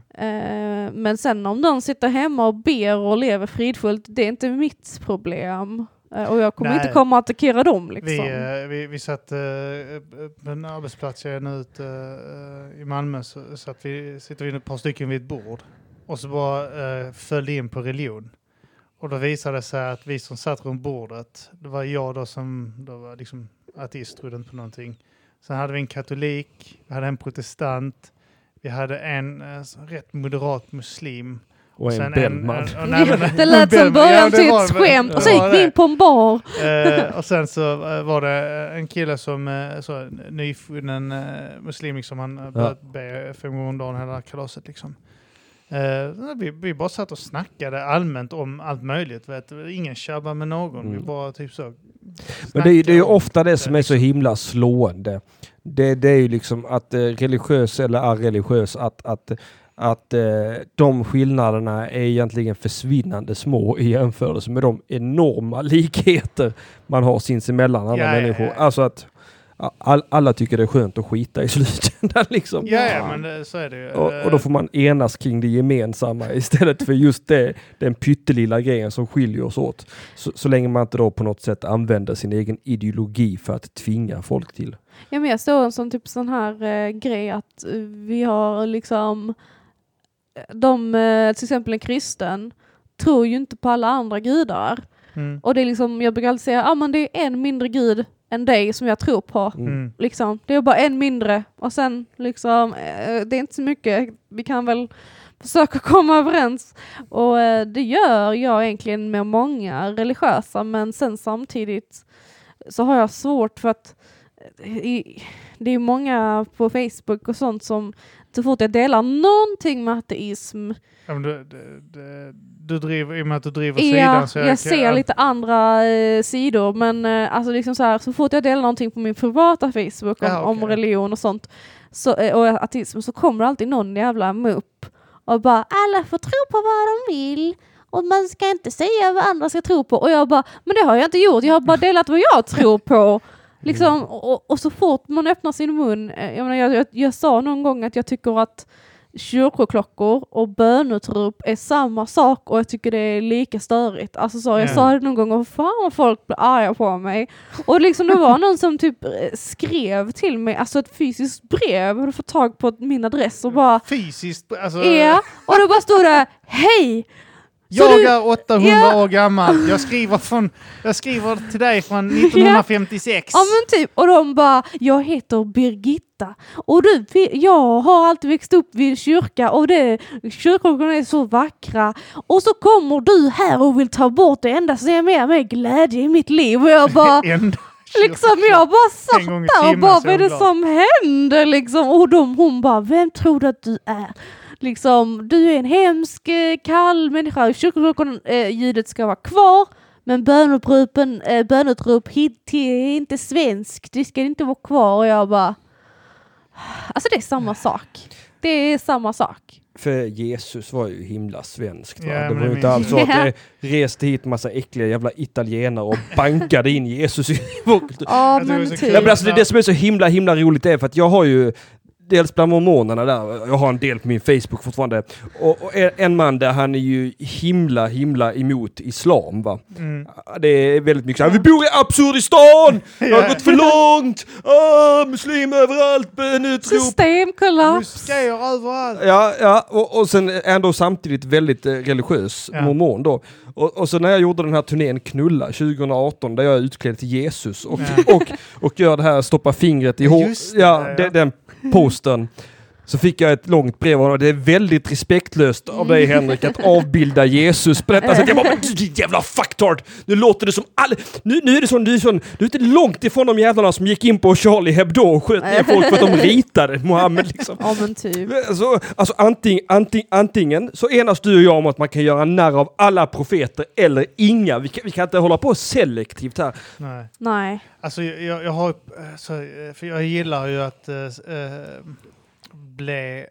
Eh, men sen om de sitter hemma och ber och lever fridfullt, det är inte mitt problem. Eh, och jag kommer Nej. inte komma att attackera dem liksom. Vi, eh, vi, vi satt eh, på en arbetsplats jag är nu ute i Malmö så satt vi, sitter vi ett par stycken vid ett bord och så bara föll det in på religion. Och då visade det sig att vi som satt runt bordet, det var jag då som då var liksom ateist, trodde inte på någonting. Sen hade vi en katolik, vi hade en protestant, vi hade en rätt moderat muslim. Och en sen Bellman. det lät som början ja, till ett skämt och så det gick vi in på en bar. Eh, och sen så eh, var det en kille som eh, så, nyfunnen muslim, liksom, han börjat be fem gånger om dagen hela kalaset. Liksom. Eh, vi, vi bara satt och snackade allmänt om allt möjligt. Vet. Ingen tjabbar med någon. Vi Mm. bara typ så. Men det är, ju- det är ju ofta det som är så himla slående. Det, det är ju liksom att eh, religiös eller är-religiös, att, att, att eh, de skillnaderna är egentligen försvinnande små i jämförelse med de enorma (laughs) likheter man har sinsemellan alla Ja, ja, människor. ja. Alltså att all, alla tycker det är skönt att skita i (laughs) slutändan liksom. Ja, ja, men det, så är det ju. Och, och då får man enas kring det gemensamma (laughs) istället för just det, den pyttelilla grejen som skiljer oss åt. Så, så länge man inte då på något sätt använder sin egen ideologi för att tvinga folk till. Ja, men jag såg en sån typ sån här eh, grej att eh, vi har liksom de, eh, till exempel en kristen, tror ju inte på alla andra gudar. Mm. Och det är liksom, jag brukar alltid säga, ah, men det är en mindre gud än dig som jag tror på. Mm. Mm. Liksom. Det är bara en mindre. Och sen liksom, eh, det är inte så mycket. Vi kan väl försöka (laughs) komma överens. Och eh, det gör jag egentligen med många religiösa, men sen samtidigt så har jag svårt för att i, det är många på Facebook och sånt som så fort jag delar någonting med ateism, Ja, du, du, du, du driver, I och med att du driver Ja, sidan så jag ser lite andra eh, sidor men eh, alltså liksom så, här, så fort jag delar någonting på min privata Facebook om, Ja, om okej. religion och sånt så, eh, och ateism så kommer alltid någon jävla mupp och bara alla får tro på vad de vill och man ska inte säga vad andra ska tro på och jag bara men det har jag inte gjort, jag har bara delat vad jag tror på. Liksom, och, och så fort man öppnar sin mun, eh, jag, menar, jag, jag, jag sa någon gång att jag tycker att kyrkoklockor och bönutrop är samma sak och jag tycker det är lika störigt. Alltså så, jag Ja. sa det någon gång och fan vad folk blir arga på mig. Och liksom det var någon som typ eh, skrev till mig, alltså ett fysiskt brev, hade fått tag på min adress och bara Fysiskt, alltså. ja, och då bara stod det hej! Jag är 800 Ja. år gammal. Jag skriver, från, jag skriver till dig från 1956. Ja men typ, och de bara, jag heter Birgitta och du, jag har alltid växt upp vid kyrka och det, kyrkorna är så vackra och så kommer du här och vill ta bort det enda som ger mig glädje i mitt liv och jag bara (laughs) Liksom jag bara satt där och bara, vad är det som händer liksom? Och de, hon bara, vem tror du att du är? Liksom, du är en hemsk, eh, kall människa. Kyrkoklockan, eh, ljudet ska vara kvar. Men bönutropen, eh, bönutrop hit till, är inte svenskt, det ska inte vara kvar. Och jag bara, alltså det är samma sak. Det är samma sak. För Jesus var ju himla svenskt. Va? Ja, det var ju inte alls så att (laughs) det reste hit massa äckliga jävla italienare och bankade in Jesus i (laughs) vår kultur. Ja är men så typ. kul. Ja, men alltså det, det som är så himla himla roligt är för att jag har ju dels bland mormonerna där, jag har en del på min Facebook fortfarande, och, och en- man där han är ju himla himla emot islam va. Mm. Det är väldigt mycket såhär, vi bor i Absurdistan! (laughs) Det har gått för långt! Ah, muslim överallt, bönutrop! Systemkollaps. Muskéer överallt. Ja, ja och, och sen är han då samtidigt väldigt eh, religiös, Ja. mormon då. Och, och så när jag gjorde den här turnén Knulla 2018 där jag är utklädd till Jesus och, och, och gör det här stoppa fingret i Ja, hår, just det, ja, ja. Den posten. Så fick jag ett långt brev av honom. Det är väldigt respektlöst av dig Henrik att avbilda Jesus på detta sätt. Jag bara, men du jävla fucktard! Nu låter det som all... Nu, nu är det som du är sån, du är inte långt ifrån de jävlarna som gick in på Charlie Hebdo och sköt ner folk för att de ritade Mohammed liksom. Ja men typ. Alltså, alltså anting, anting, antingen så enas du och jag om att man kan göra narr av alla profeter eller inga. Vi kan, vi kan inte hålla på selektivt här. Nej. Nej. Alltså jag, jag, jag har eh, så, eh, för jag gillar ju att äh, bli,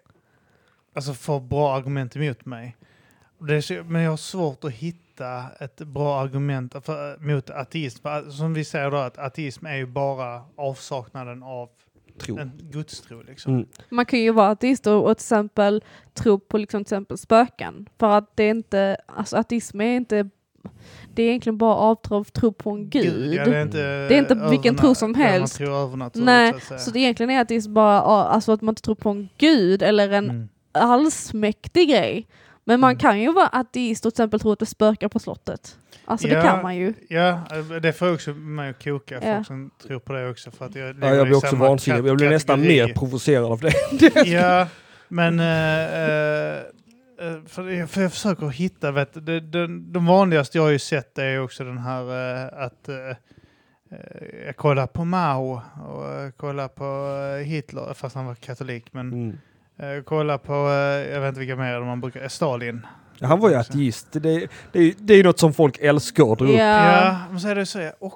alltså få bra argument emot mig. Det är så, men jag har svårt att hitta ett bra argument för, mot ateism. För, som vi säger då, att ateism är ju bara avsaknaden av Tro. en gudstro. Liksom. Mm. Man kan ju vara ateist och, och till exempel tro på liksom till exempel spöken. För att det är inte, alltså ateism är inte, det är egentligen bara avtro av tro på en gud. Ja, det är inte, Det är inte vilken tro som helst. Man tror övernaturligt, Nej, så att säga. Så det egentligen är ateism bara ja, alltså att man inte tror på en gud eller en Mm. allsmäktig grej. Men man Mm. kan ju vara ateist och till exempel tro att det spökar på slottet. Alltså Ja, det kan man ju. Ja, det får också mig att koka, Ja. folk som tror på det också. För att jag, Ja, jag blir också vansinnig. Jag blir nästan mer provocerad av det. Ja, men... (laughs) eh, för, jag, för jag försöker hitta, vet, du, det, den, de vanligaste jag har ju sett är också den här eh, att eh, eh, jag kollar på Mao och eh, kollar på eh, Hitler, fast han var katolik. Men Mm. eh, kolla på, eh, jag vet inte vilka mer man brukar, eh, Stalin. Ja, Han var ju ateist. Det, det, är ju- det är ju något som folk älskar att dra upp. Ja. Ja, men så är det så. Och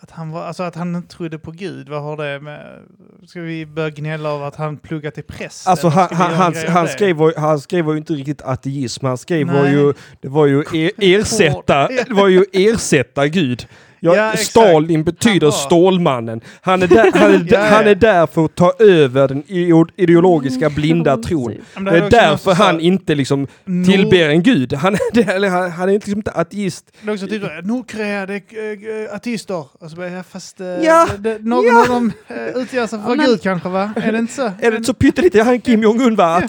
att han, var, alltså att han trodde på Gud, vad har det med... Ska vi börja gnälla av att han pluggat till präst? Alltså han, han, han, det? skrev, var- han skrev var ju inte riktigt ateism. Han skrev var ju, det var ju er, ersätta, det var ju ersätta Gud. Ja, Ja. Stalin betyder Stålmannen. Han är, där, han, är, (laughs) Ja, ja. han är där för att ta över den ide- ideologiska blinda tron. Det är därför han inte liksom tillber en gud. Han eller han, han är inte, liksom inte ateist. Det är också typ Nordkorea, det är äh, artister. Och så bara, ja, fast äh, Ja, det, någon ja. av dem utger sig för Gud kanske va? Är det inte så? Är det inte så pyttelite han Kim Jong-Un va? (laughs)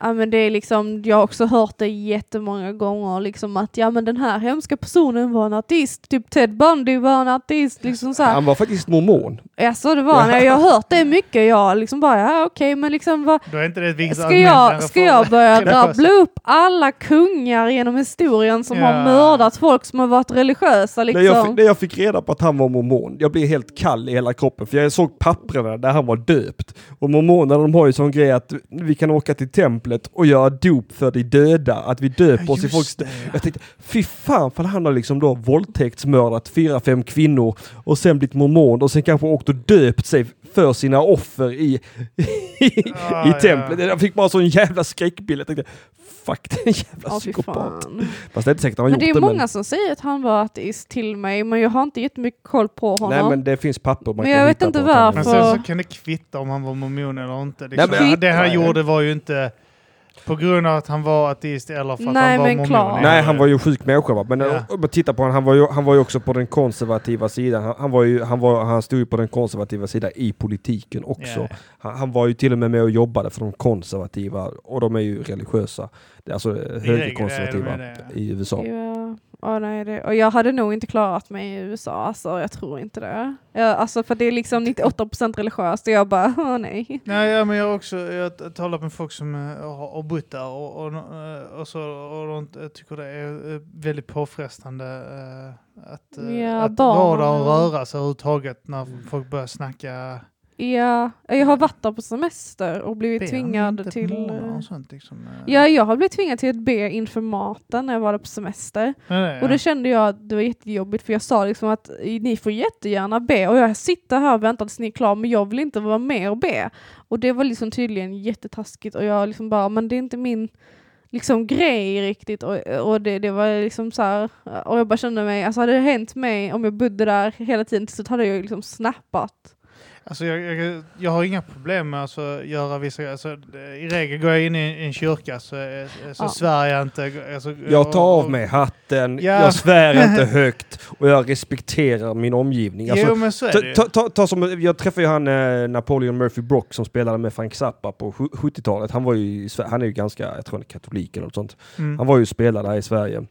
Ja men det är liksom, jag har också hört det jättemånga gånger liksom att ja men den här hemska personen var en artist, typ Ted Bundy var en artist, liksom så här. han var faktiskt mormon. Ja så det var han. jag har hört det mycket, jag liksom bara ja okej men liksom vad, Då är inte det ett ska jag, ska jag börja rabbla upp alla kungar genom historien som har Ja. mördat folk som har varit religiösa När, jag, fick- liksom? när jag fick reda på att han var mormon, jag blev helt kall i hela kroppen för jag såg papperna där han var döpt. Och mormonerna de har ju sån grej att vi kan åka till templet och göra dop för de döda, att vi döper Ja, oss i folks det, ja. Jag tänkte, fy fan för han har liksom då våldtäktsmördat fyra, fem kvinnor och sen blivit mormon och sen kanske åkt och döpt sig för sina offer i, (laughs) i, Ah, i templet. Jag fick bara sån jävla skräckbild. Jag tänkte, fuck det är en jävla Ja, fy psykopat. fan. Fast det är inte säkert att han har Men det är gjort det. många som säger att han var ateist till mig, men jag har inte jättemycket koll på honom. Nej men det finns papper man Men kan jag vet hitta inte på att han- Men varför. sen så kan det kvitta om han var mormon eller inte. Liksom. Nej, men- det han gjorde var ju inte på grund av att han var ateist eller för att Nej, han var men mormon. klart. Nej, han var ju sjuk människa va? Men Ja. om man tittar på honom, han var, ju, han var ju också på den konservativa sidan. Han, han, var ju, han, var, han stod ju på den konservativa sidan i politiken också. Ja. Han, han var ju till och med med och jobbade för de konservativa och de är ju religiösa. Det är alltså högerkonservativa i USA. Ja, ja, nej, det, och jag hade nog inte klarat mig i USA, alltså, jag tror inte det. Ja, alltså, för det är liksom 98% religiöst och jag bara, (laughs) åh nej. Nej, ja, men jag har också jag talat med folk som eh, har, har bott där och, och, eh, och, så, och de eh, tycker det är väldigt påfrestande eh, att, Ja, att vara där och och- röra sig överhuvudtaget när folk börjar snacka Ja, jag har varit där på semester och blivit tvingad till... eh, sånt. Liksom, eh. Ja, jag har blivit tvingad till att be inför maten när jag var där på semester. Nej, nej, Och ja. det kände jag att det var jättejobbigt för jag sa liksom att ni får jättegärna be och jag sitter här och väntar tills ni är klara men jag vill inte vara med och be. Och det var liksom tydligen jättetaskigt och jag liksom bara, men det är inte min liksom grej riktigt och, och det, det var liksom så här, och jag bara kände mig, alltså hade det hänt mig om jag bodde där hela tiden så hade jag liksom snappat. Alltså jag, jag, jag har inga problem med att alltså, göra vissa alltså, I regel går jag in i en kyrka så, så Ja. svär jag inte. Alltså, Jag tar och- av mig hatten, Ja. jag svär (laughs) inte högt och jag respekterar min omgivning. Alltså, jo men så är Ta, det ta, ta, ta som, jag träffade ju han eh, Napoleon Murphy Brock som spelade med Frank Zappa på sju- 70-talet. Han var ju, han är ju ganska, jag tror han är katolik eller något sånt. Mm. Han var ju spelare här i Sverige.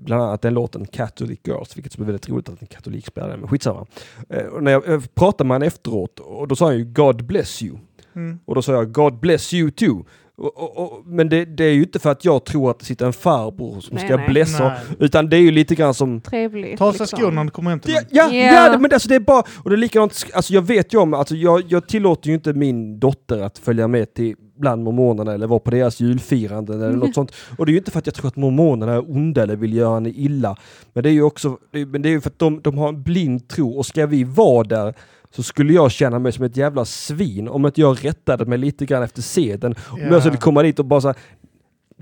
Bland annat den låten Catholic Girls, vilket som är väldigt roligt att en katolik spelar den, men skitsamma. Eh, och när jag eh, pratade med honom efteråt, och då sa han ju God bless you. Mm. Och då sa jag God bless you too. Och, och, och, men det, det är ju inte för att jag tror att det sitter en farbror som Nej, ska nej. blessa, Nej. utan det är ju lite grann som Trevligt. Ta av sig liksom. skorna när du kommer hem till Ja, dem. ja, Ja. ja, men alltså det är bara, och det är likadant, alltså jag vet ju om, alltså jag, jag tillåter ju inte min dotter att följa med till bland mormonerna eller vara på deras julfirande eller något sånt. Och det är ju inte för att jag tror att mormonerna är onda eller vill göra henne illa. Men det är ju också, men det är ju för att de, de har en blind tro och ska vi vara där så skulle jag känna mig som ett jävla svin om inte jag rättade mig lite grann efter seden. Om Ja. jag skulle komma dit och bara så här,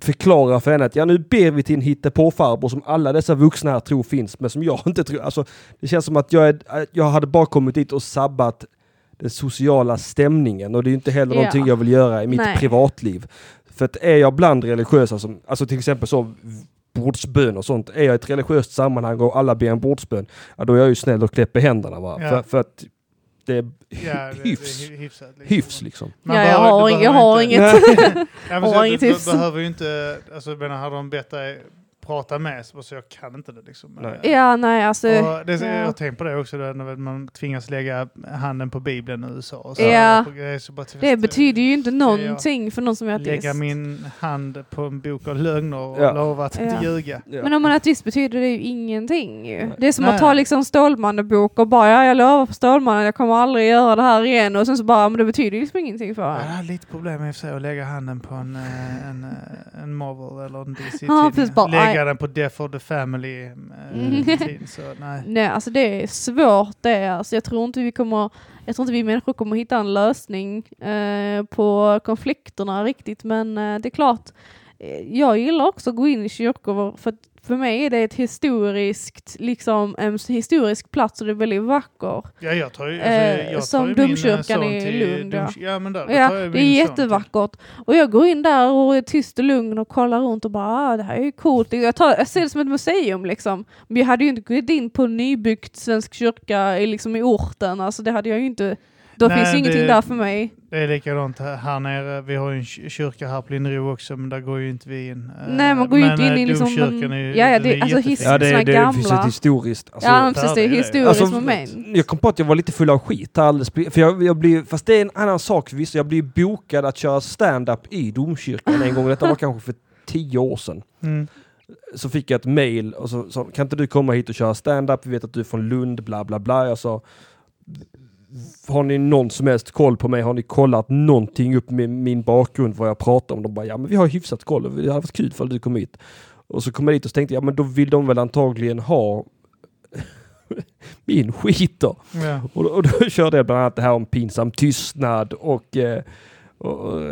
förklara för henne att ja nu ber vi till en hittepåfarbror som alla dessa vuxna här tror finns men som jag inte tror. Alltså, det känns som att jag, är, jag hade bara kommit dit och sabbat den sociala stämningen och det är inte heller Ja. någonting jag vill göra i mitt Nej. privatliv. För att är jag bland religiösa, som, alltså till exempel så bordsbön och sånt, är jag i ett religiöst sammanhang och alla ber en bordsbön, ja, då är jag ju snäll och knäpper händerna. Va? Ja. För, för att det är Ja, det, hyfs. Det är hy- hyfsat. Liksom. hyfs liksom. Man Ja, jag behöver- har jag behöver har inte- inget. (laughs) Ja, men har inget du behöver ju inte, alltså jag menar, hade de bett dig prata med så, så jag kan inte det liksom. Nej. Ja, nej alltså. Och det, ja. Jag har tänkt på det också, när man tvingas lägga handen på Bibeln i USA. Och så, Ja. Och grejer, så bara, Det betyder ju inte någonting för någon som är ateist. Lägga min hand på en bok av lögner och Ja. lova att inte ljuga. Ja. Men om man är ateist betyder det ju ingenting ju. Det är som Nej. att ta liksom Stålmannen-bok och bara ja, jag lovar på Stålmannen, jag kommer aldrig göra det här igen och sen så bara, men det betyder ju liksom ingenting för Jag en. hade lite problem med att lägga handen på en, eh, en, eh, en Marvel eller en DC Ja, aj. den på Death of the Family. eh, Mm. tid, så, nej. (laughs) Nej, alltså det är svårt det. Alltså jag tror inte vi kommer, jag tror inte vi människor kommer hitta en lösning eh, på konflikterna riktigt, men eh, det är klart, eh, jag gillar också att gå in i kyrkor för att för mig är det ett historiskt, liksom en historisk plats och det är väldigt vacker. Ja, jag tar Eh, alltså, jag som tar min, eh, domkyrkan i Lund, ja. doms- ja. men där, Ja, det är till- jättevackert. Och jag går in där och är tyst och lugn och kollar runt och bara, ah, det här är ju coolt. Jag, tar, jag ser det som ett museum liksom. Men jag hade ju inte gått in på en nybyggt svensk kyrka i, liksom, i orten. Alltså det hade jag ju inte. Då Nej, finns ju ingenting det- där för mig. Det är likadant här, här nere. Vi har ju en ky- kyrka här på Linnero också, men där går ju inte vi in. Eh, Nej, man går ju men, inte in eh, i liksom domkyrkan en- är ju Ja, ja, den det- är alltså jättefin. Ja, det, det, det finns ett historiskt. Alltså, ja, precis. Det är historiskt Alltså, moment. jag kom på att jag var lite full av skit här alldeles, för jag, jag blir, fast det är en annan sak förvisso, jag blir bokad att köra stand-up i domkyrkan en gång, detta var kanske för tio år sedan. Mm. Så fick jag ett mail och så sa kan inte du komma hit och köra stand-up, vi vet att du är från Lund, bla bla bla. Jag sa, har ni någon som helst koll på mig? Har ni kollat någonting upp med min bakgrund, vad jag pratar om? De bara, ja men vi har hyfsat koll, det hade varit kul ifall du kom hit. Och så kom jag dit och tänkte ja men då vill de väl antagligen ha (laughs) min skit då. Ja. Och då, och då (laughs) körde jag bland annat det här om pinsam tystnad och, eh, och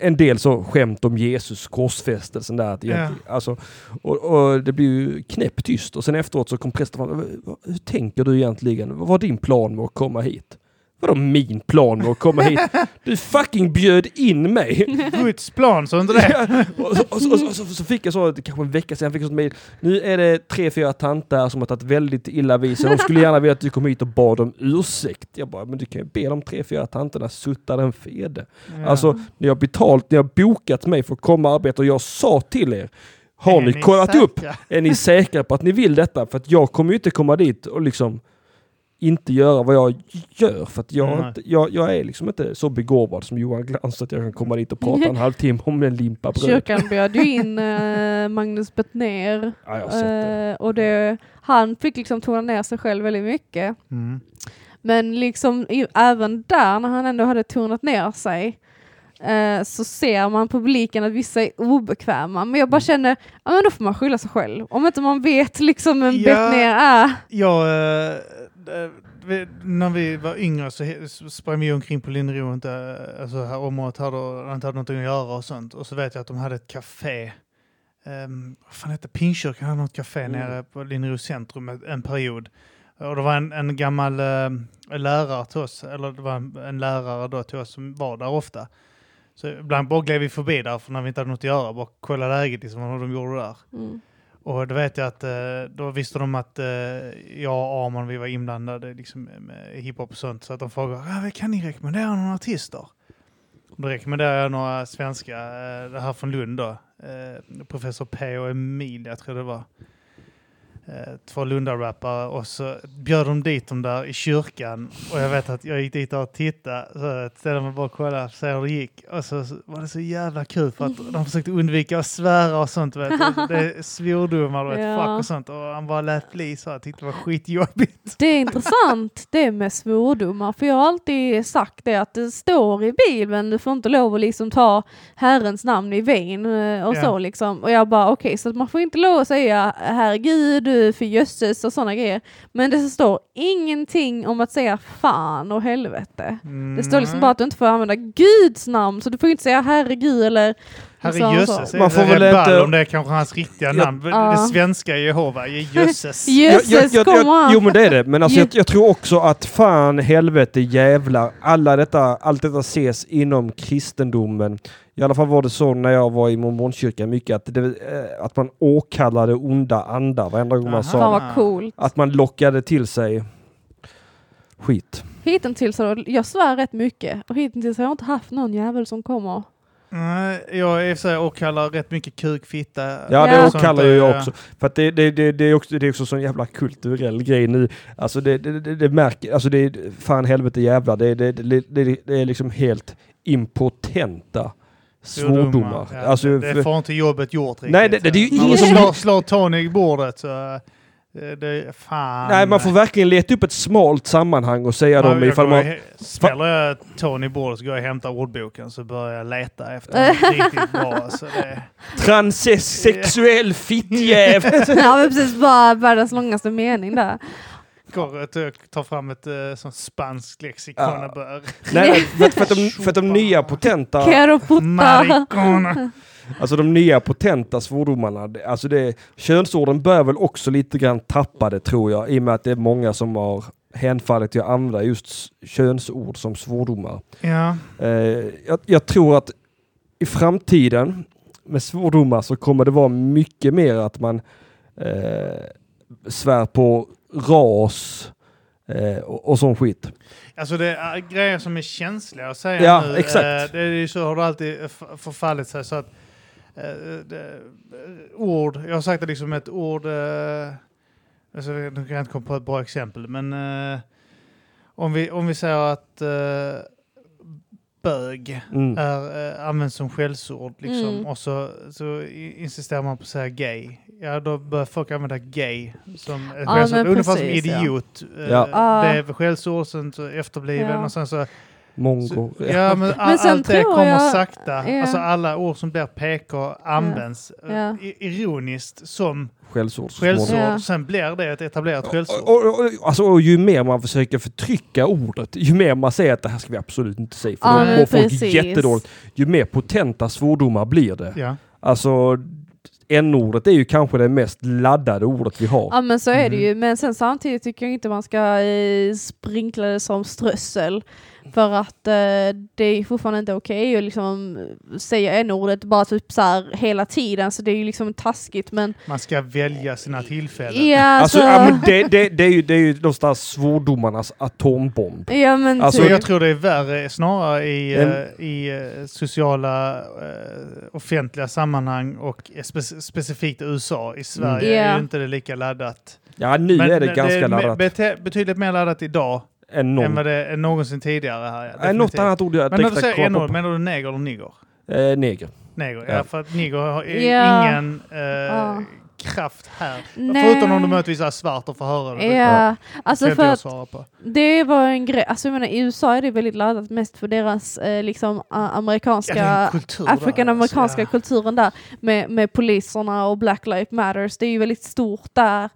en del så skämt om Jesus korsfästelsen där. Att egentligen- alltså, och, och det blir ju knäpptyst och sen efteråt så kom prästen fram. "Vad- vad- Hur tänker du egentligen? Vad var din plan med att komma hit? Vadå min plan med att komma hit? Du fucking bjöd in mig! Guds plan, så inte det? och, och, och, och, så, fick jag så, kanske en vecka sedan, fick jag så ett mejl. Nu är det tre, fyra tanter här som har tagit väldigt illa vid sig. De skulle gärna vilja att du kom hit och bad om ursäkt. Jag bara, men du kan ju be de tre, fyra tanterna sutta den fede. Ja. Alltså, ni har betalt, ni har bokat mig för att komma och arbeta och jag sa till er, har Är ni kollat säkra? upp? Är ni säkra på att ni vill detta? För att jag kommer ju inte komma dit och liksom inte göra vad jag gör. För att jag, Nej. inte, jag, jag är liksom inte så begåvad som Johan Glans så att jag kan komma dit och prata en halvtimme om en limpa bröd. Kyrkan (laughs) bjöd ju in eh, Magnus Bettner Ja, jag har sett det. eh, och det, han fick liksom tona ner sig själv väldigt mycket. Mm. Men liksom i, även där när han ändå hade tonat ner sig eh, så ser man publiken att vissa är obekväma. Men jag bara känner, ja men då får man skylla sig själv. Om inte man vet liksom vem Ja. Bettner är. Eh, vi, när vi var yngre så, sprang vi omkring på Linnero, inte, eh, alltså här området då, inte hade någonting att göra och sånt. Och så vet jag att de hade ett café. Um, vad fan hette Pingstkyrkan hade något café Mm. nere på Linnero centrum en, period. Och det var en, en gammal eh, lärare till oss, eller det var en, en lärare då till oss som var där ofta. Så ibland bara gled vi förbi där för när vi inte hade något att göra, bara kolla läget liksom, vad de gjorde där. Mm. Och då vet jag att eh, då visste de att eh, jag och Arman vi var inblandade liksom, med hiphop och sånt. Så att de frågade, kan ni rekommendera några artister? Och Då rekommenderar jag några svenska, eh, det här från Lund då. Professor P och Emilia tror jag det var. Eh, två Lunda-rappare och så bjöd de dit dem där i kyrkan och jag vet att jag gick dit och tittade så jag ställde mig bara och kollade se hur det gick och så, så var det så jävla kul för att de försökte undvika att svära och sånt vet. (laughs) Det är svordomar och Ja. fuck och sånt och han bara lät bli så jag tyckte det var skitjobbigt. Det är intressant det med svordomar, för jag har alltid sagt det att det står i Bibeln, du får inte lov att liksom ta Herrens namn i vain eh, och Ja. så liksom. Och jag bara okej, så att man får inte lov att säga herregud, du för jösses och sådana grejer. Men det står ingenting om att säga fan och helvete. Det står liksom bara att du inte får använda Guds namn, så du får inte säga herregud eller Herre Så- jösses, Man man får väl inte- om det är kanske hans riktiga namn. Ja. Det svenska Jehova, jösses. (laughs) Jösses, kom on! Jo men det är det, men alltså, jag, jag tror också att fan, helvete, jävlar, alla detta, allt detta ses inom kristendomen. I alla fall var det så när jag var i mormonkyrkan mycket, att, det, eh, att man åkallade onda andar varenda gång man Aha. sa vad coolt. att man lockade till sig skit. Hittills har jag svär rätt mycket och hittills har jag inte haft någon jävel som kommer. Nej, jag är och för sig åkallar rätt mycket kuk, fitta. Ja, det ju där, jag ja. också. För att det, det, det, det, är också, det är också sån jävla kulturell grej nu. Alltså det, det, det, det märker, alltså det är fan helvete jävlar. Det, det, det, det, det är liksom helt impotenta svordomar. Ja, Alltså, det, det får inte jobbet gjort riktigt. Nej, det- det är ju Man ingen som- slår, slår Tony i bordet så... eh, Det, fan. nej, man får verkligen leta upp ett smalt sammanhang och säga dem jag ifall man... Smäller jag Tony bordet så går jag och hämtar ordboken så börjar jag leta efter (laughs) riktigt bra. Så det, Transsexuell fittjävel! (laughs) ja men precis, bara världens långaste mening där. går att ta fram ett uh, sånt spanskt lexikon Ja. och börjar... nej, (laughs) för, att- för, att de, för att de nya potenta... Maricona. Alltså de nya potenta svordomarna, alltså det, könsorden bör väl också lite grann tappa det tror jag, i och med att det är många som har hänfallit till att använda just könsord som svordomar. Ja. Eh, jag, jag tror att i framtiden med svordomar så kommer det vara mycket mer att man eh, svär på ras eh, och, och sån skit. Alltså det är grejer som är känsliga att säga Ja, nu. exakt. Eh, Det är ju så har det alltid förfallit sig så att det, eh, ord, jag har sagt det liksom ett ord, eh, alltså, nu kan jag inte komma på ett bra exempel, men eh, om, vi, om vi säger att eh, bög Mm. är, eh, används som skällsord liksom, Mm. och så, så insisterar man på att säga gay. Ja, då börjar folk använda gay som ett Ja, skällsord. Ungefär som ja. idiot. eh, Ja. Ja. Blev skällsord, sen så efterbliven Ja. och sen så... Mongo. så ja, men, (laughs) all, sen allt det kommer jag- sakta. ja. Alltså alla ord som blir PK används eh, Ja. i- ironiskt som Skällsord. Ja. Sen blir det ett etablerat skällsord. Och, och, och, alltså, och ju mer man försöker förtrycka ordet, ju mer man säger att det här ska vi absolut inte säga, för Ja, då men mår folk jättedåligt. Ju mer potenta svordomar blir det. Ja. Alltså, n-ordet är ju kanske det mest laddade ordet vi har. Ja men så är det Mm. ju, men sen samtidigt tycker jag inte man ska eh, sprinkla det som strössel. För att eh, det är fortfarande inte okej att liksom säga n-ordet bara typ så här hela tiden, så det är ju liksom taskigt men Man ska välja sina tillfällen. ja Alltså, alltså, ja, men det, det, det, är ju, det är ju någonstans svordomarnas atombomb. ja men alltså, Så typ. jag tror det är värre snarare i, eh, i eh, sociala eh, offentliga sammanhang och spe- specifikt USA. I Sverige Mm. är Ja. ju inte det lika laddat. Ja, nu Men är det ganska är me- laddat. betydligt mer laddat idag än än vad det är någonsin tidigare här. Ja, något annat ord jag Men när du säger på. menar du neger eller nigger? Eh, neger. Neger, Ja. ja. för att nigger har Ja. ingen eh, Ja. kraft här. Nej. Förutom om du möjligtvis är svart och får höra det. Ja, alltså inte för jag att svara på. det var en grej, alltså jag menar i USA är det väldigt laddat mest för deras eh, liksom amerikanska det kultur afrikanamerikanska alltså, ja. kulturen där med, med poliserna och Black Lives Matters. Det är ju väldigt stort där.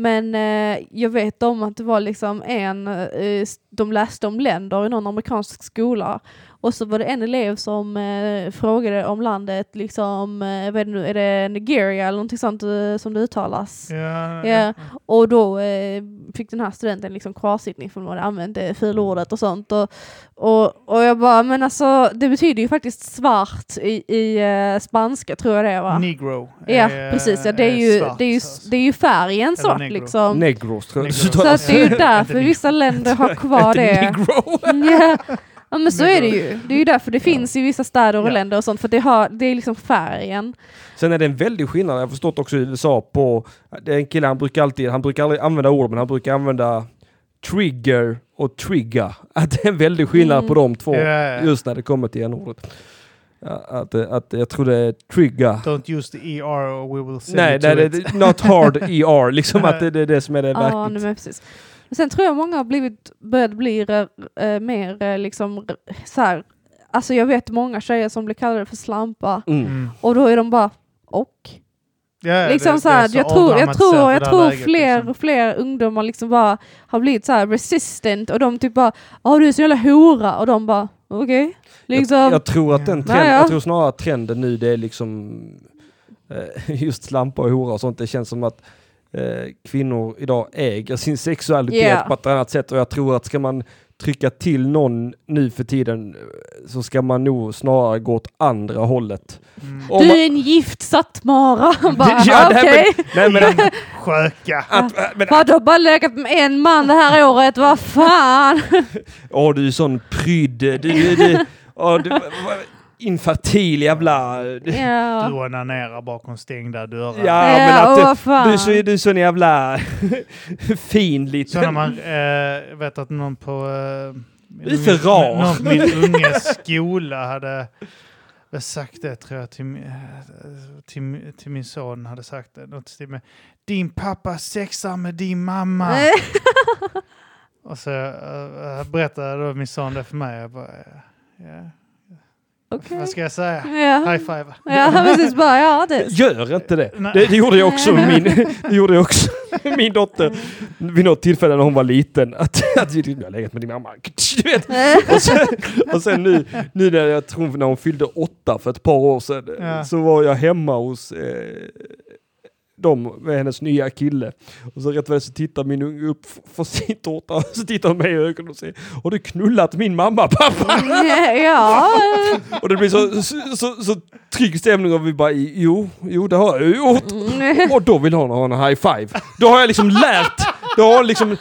Men eh, jag vet om att det var liksom en, eh, de läste om länder i någon amerikansk skola och så var det en elev som eh, frågade om landet, liksom, eh, vad är det nu, är det Nigeria eller någonting sånt eh, som det uttalas? Ja, Ja, och då eh, fick den här studenten liksom kvarsittning för att de hade använt det fulordet och sånt. Och, och, och jag bara, men alltså det betyder ju faktiskt svart i, i eh, spanska tror jag det är va? Negro. ja, precis. Ja, det, är ju, svart, det, är ju, alltså. det är ju färgen svart negro. liksom. Negros tror jag. Negros. Så att det är ju därför vissa länder har kvar det. (laughs) Ja. ja men så är det ju. Det är ju därför det finns i vissa städer och Ja. länder och sånt. För det, har, det är liksom färgen. Sen är det en väldig skillnad, jag har förstått också i USA på, det är en kille han brukar alltid, han brukar aldrig använda ord men han brukar använda trigger och trigga. Att (laughs) det är en väldig skillnad Mm. på de två ja. just när det kommer till n-ordet. Ja, att, att jag tror det är trigga. Don't use the ER or we will send Nej, you to nej det, it. det, not hard (laughs) ER, liksom att det, det är det som är det Ja, verkligt. nej, men precis. Men sen tror jag många har blivit, börjat bli äh, mer äh, liksom så här. Alltså jag vet många tjejer som blir kallade för slampa Mm. Mm. och då är de bara och. Ja, liksom det- så det är här, jag tror, jag tror, jag det här tror läget, fler liksom. och fler ungdomar liksom bara har blivit så här resistant och de typ bara ja du är så jävla hora och de bara Okej. Liksom. Jag, jag tror att den ja. jag tror snarare att trenden nu det är liksom eh, (laughs) just slampa och hora och sånt. Det känns som att eh, kvinnor idag äger sin sexualitet Ja. på ett annat sätt och jag tror att ska man trycka till någon nu för tiden eh, så ska man nog snarare gå åt andra hållet. Mm. Du är en gift sattmara. (laughs) Bara, Ja, nej, okej. Nej men, att, (laughs) Sköka. att, men, Vadå, bara legat med en man det här året? Vad fan? åh du är sån prydd, du, du, du, åh, du infertil jävla... Ja. Du onanerar bakom stängda dörrar. Ja, Ja, men att och du, du, du är sån jävla (laughs) fin Så när liten... man, eh, jag vet att någon på... Eh, är för unge- rar. Någon på min unges skola hade väl sagt det tror jag till, min- eh, till, till min son. Hade sagt det. Något stil med Din pappa sexar med din mamma. (laughs) Och så uh, berättade då min son det för mig. Jag bara, ja. Okej. Vad ska jag säga? Ja. High five. ja, (laughs) precis. Bara, ja, det. Gör inte det. Det, det gjorde jag också med min, (laughs) det gjorde jag också min dotter vid något tillfälle när hon var liten. Att, att jag har legat med din mamma. Du vet. (laughs) Och, sen, och sen nu, nu när jag tror när hon fyllde åtta för ett par år sedan Ja. så var jag hemma hos eh, dem med hennes nya kille. Och så rätt vad det så tittar min unge upp från sin tårta och (laughs) så tittar hon mig i ögonen och säger Har du knullat min mamma pappa? (laughs) ja. Och det blir så, så, så, så trygg stämning och vi bara jo, jo det har jag gjort. Och då vill hon ha en high five. Då har jag liksom lärt. Då liksom,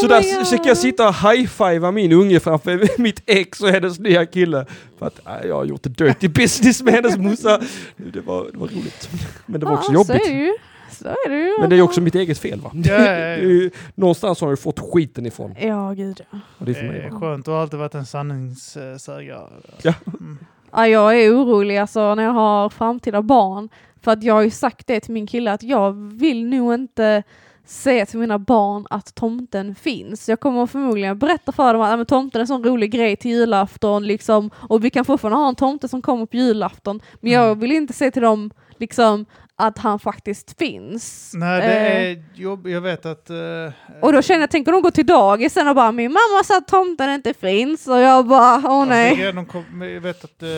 så Oh där så kan jag sitta och high-fivea min unge framför (laughs) mitt ex och hennes nya kille. För att nej, jag har gjort dirty business med hennes morsa. Det var, det var roligt. Men det var också är jobbigt. Så är det ju. Men det är också mitt eget fel va? Ja, ja, ja. (laughs) Någonstans har jag ju fått skiten ifrån. Ja, gud ja. Och det är för mig. va? skönt, du har alltid varit en sanningssägare. Ja. Mm. Ja, jag är orolig alltså när jag har framtida barn. För att jag har ju sagt det till min kille att jag vill nog inte säga till mina barn att tomten finns. Jag kommer förmodligen berätta för dem att "Ja, men tomten är en sån rolig grej till julafton liksom, och vi kan fortfarande ha en tomte som kommer på julafton. Men jag Mm. vill inte säga till dem liksom, att han faktiskt finns. Nej, det Eh, är jobb. Jag vet att... eh, och då känner jag, tänker de gå till dagis sen och bara min mamma sa att tomten inte finns och jag bara åh nej. Ja, de kom, jag vet att eh,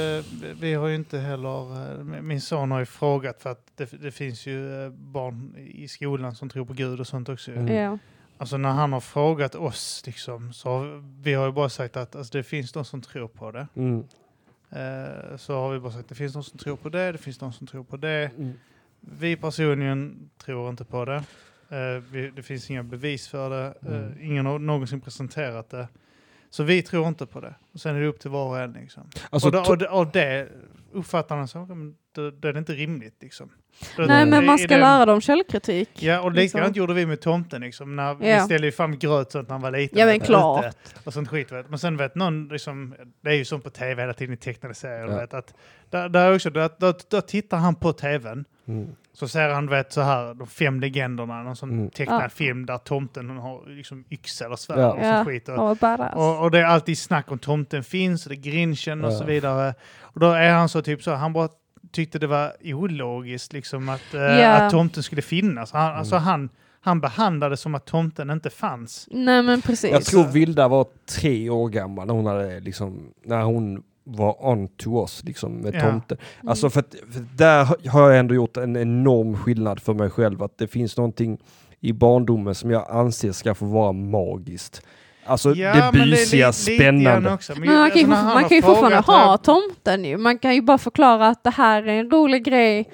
vi har ju inte heller... eh, min son har ju frågat för att det, det finns ju eh, barn i skolan som tror på Gud och sånt också. Mm. Ja. Alltså när han har frågat oss liksom, så har vi har ju bara sagt att alltså, det finns de som tror på det. Mm. Eh, så har vi bara sagt att det finns de som tror på det, det finns de som tror på det. Mm. Vi personligen tror inte på det. Eh, vi, det finns inga bevis för det. Mm. Eh, ingen har någonsin presenterat det. Så vi tror inte på det. Och sen är det upp till var och en. Liksom. Alltså, och, då, och, det, och det uppfattar man så, men då, då är det inte rimligt. Liksom. Då- Nej men man ska den- lära dem källkritik. Ja, och liksom. likadant gjorde vi med tomten. Liksom, när Vi Ja. ställde ju fram gröt sånt när han var liten. Ja, men klart. Och sånt skit. Vet. Men sen vet någon, liksom, det är ju som på tv hela tiden i tecknade serier. Ja. Vet, att, där, där också, där, där, där tittar han på tvn. Mm. Så ser han vet, så här, de fem legenderna, någon sån Mm. tecknad Ja. film där tomten har liksom yxa eller svärd Ja. och Ja. skit. Och, och, och det är alltid snack om tomten finns, och det är grinchen och Ja. så vidare. Och då är han så typ så, han bara tyckte det var ologiskt liksom att, Ja. att tomten skulle finnas. Han, Mm. Alltså han, han behandlade som att tomten inte fanns. Nej men precis. Jag tror Vilda var tre år gammal när hon, hade, liksom, när hon var on to us liksom, med Ja. tomten. Mm. Alltså för, att, för där har jag ändå gjort en enorm skillnad för mig själv. Att det finns någonting i barndomen som jag anser ska få vara magiskt. Alltså det men är busiga, grann spännande. Också. Men, Men man kan ju, man kan ju fortfarande ha tomten ju. Man kan ju bara förklara att det här är en rolig grej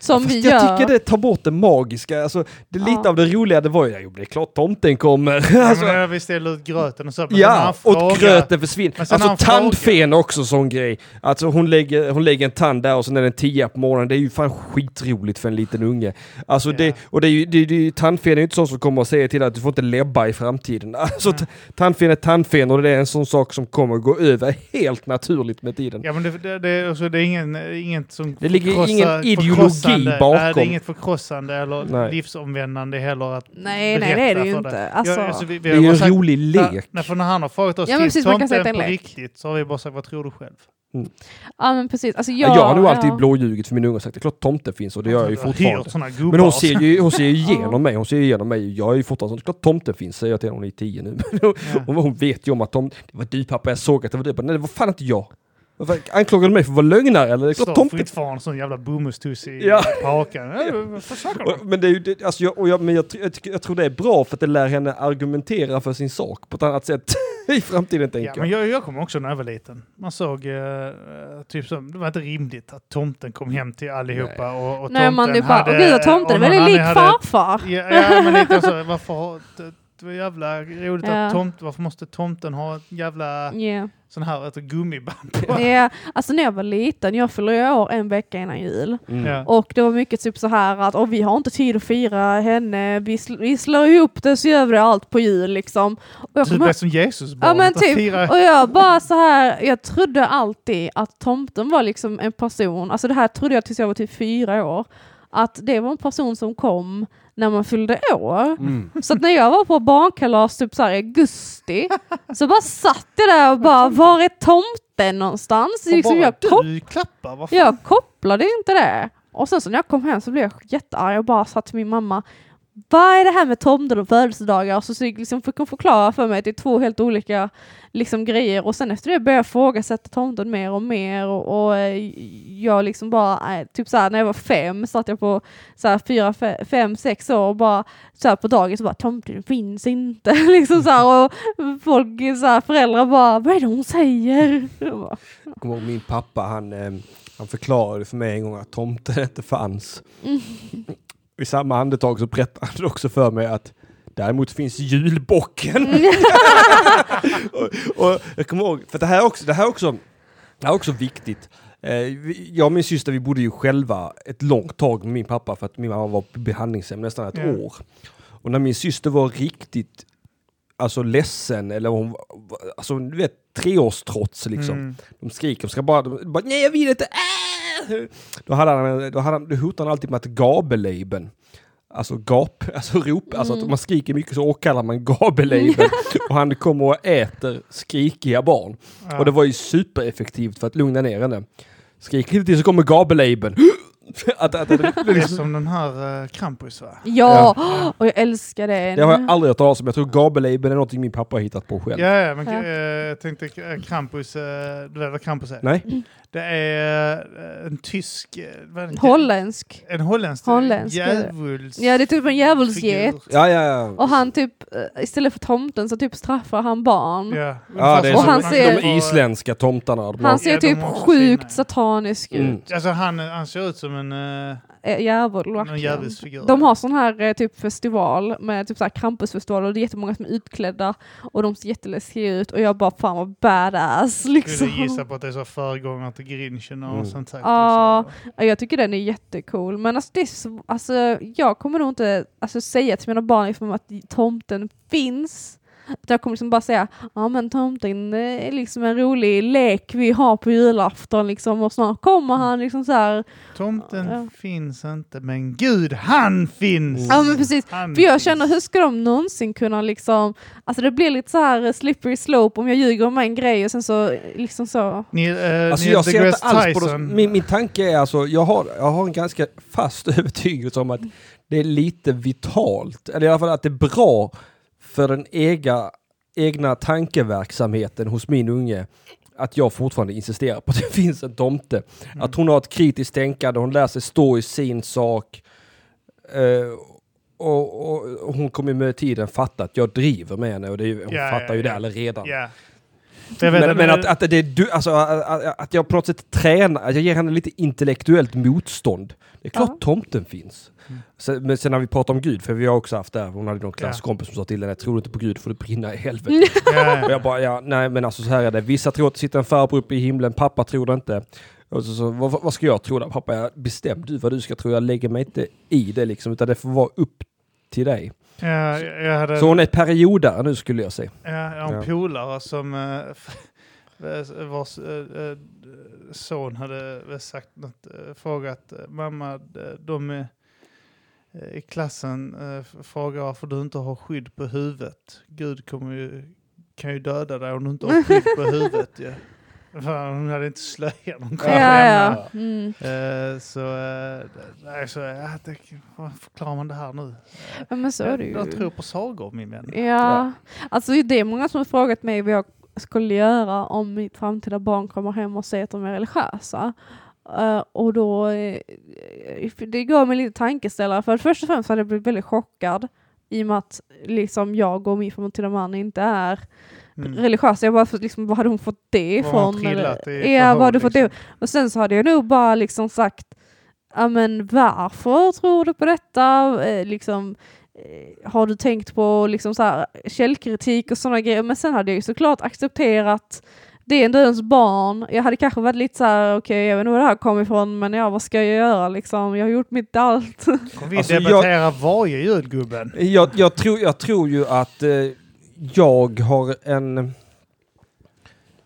som Fast vi jag gör. tycker det tar bort det magiska. Alltså, det, lite Ja. av det roliga det var ju, jo det är klart tomten kommer. Ja, alltså, men när vi ställde ut gröten och så. men Ja, och frågar- gröten försvinner. Men Alltså tandfen är också sån grej. Alltså hon lägger, hon lägger en tand där och sen är den tia på morgonen. Det är ju fan skitroligt för en liten unge. Alltså Ja. det, och det är ju, det, det, tandfen är ju inte sån som kommer att säga till att du får inte lebba i framtiden. (laughs) Alltså t- tandfen är tandfen och det är en sån sak som kommer gå över helt naturligt med tiden. Ja, men det, det, det, alltså, det är ingen, inget som Det ligger förkrossar- ingen ideologi förkrossande- bakom. Nej, det är inget förkrossande eller Nej. livsomvändande heller att Nej, nej det är det ju inte. dig. Alltså, Ja, alltså, vi, vi Det är ju en sagt- rolig lek. nej, för när han har frågat oss, Ja, men finns precis, man kan säga tomten att det på är en lek. riktigt? Så har vi bara sagt, vad tror du själv? Ja men precis. Alltså, Jag, jag, har nog alltid ja. blåljugit för min unge och sagt det är klart tomten finns och det gör jag ju fortfarande. Såna gubbar. Men hon ser ju, hon ser ju (laughs) igenom mig, hon ser ju igenom mig. Jag är ju fortfarande så klart tomten finns, säger jag till henne, hon är tio nu. Men (laughs) hon, Ja. hon, vet ju om att tomten, det var du pappa, jag såg att det var du. Nej det var fan inte jag. Anklagar du mig för att vara lögnare eller? Det är klart Står tomten fortfarande sån jävla bomullstuss i Ja. hakan. (laughs) Ja. Och- Men, det är ju, det, alltså jag, och jag, men jag, jag, jag tror det är bra för att det lär henne argumentera för sin sak på ett annat sätt (laughs) i framtiden tänker Ja, jag. men jag, jag kommer också när jag var liten. Man såg eh, typ som, det var inte rimligt att tomten kom hem till allihopa och, och Nej man tomten det bara, åh gud tomten är väldigt lik hade- farfar. Ja, ja men lite så, varför det, var jävla roligt Ja. att tomt, varför måste tomten ha ett jävla Ja. sån här ett gummiband på? Ja, alltså när jag var liten, jag fyller ju år en vecka innan jul. Mm. Ja. Och det var mycket typ så här att oh, vi har inte tid att fira henne, vi, sl- vi slår ihop det så gör vi allt på jul liksom. Och jag Typ det som Jesus Ja barn. men typ, Fira, och jag bara så här, jag trodde alltid att tomten var liksom en person, alltså det här trodde jag tills jag var typ fyra år, att det var en person som kom när man fyllde år. Mm. Så att när jag var på barnkalas typ så här i augusti, så bara satt jag där och bara, var är tomten någonstans? och Liksom bara, jag, kop- du klappar, vad fan? jag kopplade inte det. Och sen så när jag kom hem så blev jag jättearg och bara sa till min mamma, vad är det här med tomten och födelsedagar? Så, så liksom fick hon förklara för mig att det är två helt olika liksom, grejer. Och sen efter det började jag ifrågasätta tomten mer och mer. Och, och eh, jag liksom bara, eh, typ såhär när jag var fem satt jag på såhär fyra, fe- fem, sex år och bara såhär på dagis och bara tomten finns inte. (laughs) liksom såhär och folk, såhär, föräldrar bara, vad är det hon säger? Jag bara, Jag kommer ihåg min pappa, han, eh, han förklarade för mig en gång att tomten inte fanns. Mm. I samma andetag så berättade han också för mig att däremot finns julbocken. (laughs) och, och jag kommer ihåg, för det här är också, det här är också, det här är också viktigt. Eh, jag och min syster vi bodde ju själva ett långt tag med min pappa för att min mamma var på behandlingshem nästan ett Ja. år. Och när min syster var riktigt alltså ledsen eller hon alltså du vet treårstrots liksom. Mm. De skriker, de ska bara, de bara nej jag vill inte, äh! Då, hade han, då, hade han, då hotade han alltid med att gabelejben. Alltså gap, alltså rop, alltså att om man skriker mycket så åkallar man gabelejben. (laughs) och han kommer och äter skrikiga barn. Ja. Och det var ju supereffektivt för att lugna ner henne. Skrik lite till så kommer gabelejben. (laughs) att, att, att, det, Det är liksom, som den här uh, Krampus va? Ja, (gasps) och jag älskar det. det har jag aldrig hört talas om. Jag tror gabelejben är någonting min pappa har hittat på själv. Ja, ja men Ja. eh, jag tänkte eh, Krampus, du vet vad Krampus är? Nej? Det är en tysk... vad är det? Holländsk. En holländsk, Holländsk, ja. djävuls... Ja, det är typ en djävulsget. Ja, ja, ja. Och han typ, istället för tomten så typ straffar han barn. Ja, Ja, det är Och som han ser- de isländska tomtarna. Han ser Ja, typ sjukt satanisk Mm. ut. Alltså han, han ser ut som en, uh, Eh, Djävul, en verkligen. djävulsfigur. De har sån här eh, typ festival med typ så här campusfestival och det är jättemånga som är utklädda och de ser jätteläskiga ut och jag bara fan vad badass liksom. Skulle gissa på att det är så föregångare till Grinchen och Mm. sånt säkert. Ja. Så. Ja, Jag tycker den är jättecool men alltså, det är så, alltså jag kommer nog inte alltså, säga till mina barn liksom, att tomten finns. Jag kommer liksom bara säga, ja men tomten är liksom en rolig lek vi har på julafton liksom och snart kommer han liksom så här. Tomten Ja. finns inte, men gud, han finns! Ja men precis, Han för jag finns. känner hur ska de någonsin kunna liksom, alltså det blir lite så här slippery slope om jag ljuger om en grej och sen så liksom så. Neil, uh, Alltså jag ser inte alls på det. Min, min tanke är alltså, jag har, jag har en ganska fast (laughs) övertygelse om att det är lite vitalt, eller i alla fall att det är bra för den egna, egna tankeverksamheten hos min unge att jag fortfarande insisterar på att det (laughs) finns en tomte. Mm. Att hon har ett kritiskt tänkande, hon lär sig stå i sin sak. Eh, och, och, och hon kommer med tiden fatta att jag driver med henne och det hon Ja, fattar ja, ju det ja. alla redan. Men, att- men att, att det är du, alltså att, att jag på något sätt tränar, att jag ger henne lite intellektuellt motstånd. Det är klart Ja. tomten finns. Mm. Sen, men sen när vi pratar om Gud, för vi har också haft det, här, hon hade någon klasskompis som sa till henne, tror du inte på Gud får du brinna i helvetet. (laughs) Och ja. jag bara, ja, nej men alltså så här är det. Vissa tror att det sitter en farbror uppe i himlen, pappa tror det inte. Och så, så, vad, vad ska jag tro då? Pappa, jag bestäm du vad du ska tro. Jag lägger mig inte i det liksom, utan det får vara upp till dig. Ja, jag hade, Så hon är periodare nu skulle jag säga. ja, jag har en Ja. polare som uh, (laughs) vars uh, son hade sagt något, uh, frågat uh, mamma, de är, eh, i klassen uh, frågar varför du inte har skydd på huvudet. Gud kommer ju, kan ju döda dig om du inte har skydd på (laughs) huvudet. Ja. För hon hade inte slöja någon Ja, (laughs) ja. Mm. Eh, så, uh, nej, så ja, det, vad förklarar man det här nu? ja, men så är det Jag ju. tror på sagor min vän. Ja, alltså det är många som har frågat mig vad jag skulle göra om mitt framtida barn kommer hem och säger att de är religiösa. Eh, och då, eh, det gav mig lite tankeställare för först och främst hade jag blivit väldigt chockad i och med att liksom jag och min framtida man inte är Mm. religiösa. Jag bara, liksom, var hade hon fått det ifrån? Eller- Ja, hade fått det? liksom? Och sen så hade jag nog bara liksom sagt, ja men varför tror du på detta? Eh, liksom, har du tänkt på liksom så här, källkritik och sådana grejer? Men sen hade jag ju såklart accepterat det är ändå ens barn. Jag hade kanske varit lite så här, okej jag vet inte var det här kommer ifrån men ja vad ska jag göra liksom? Jag har gjort mitt allt. (laughs) Vi Alltså, jag- debattera varje julgubben? Jag, jag, tror, jag tror ju att eh, jag har en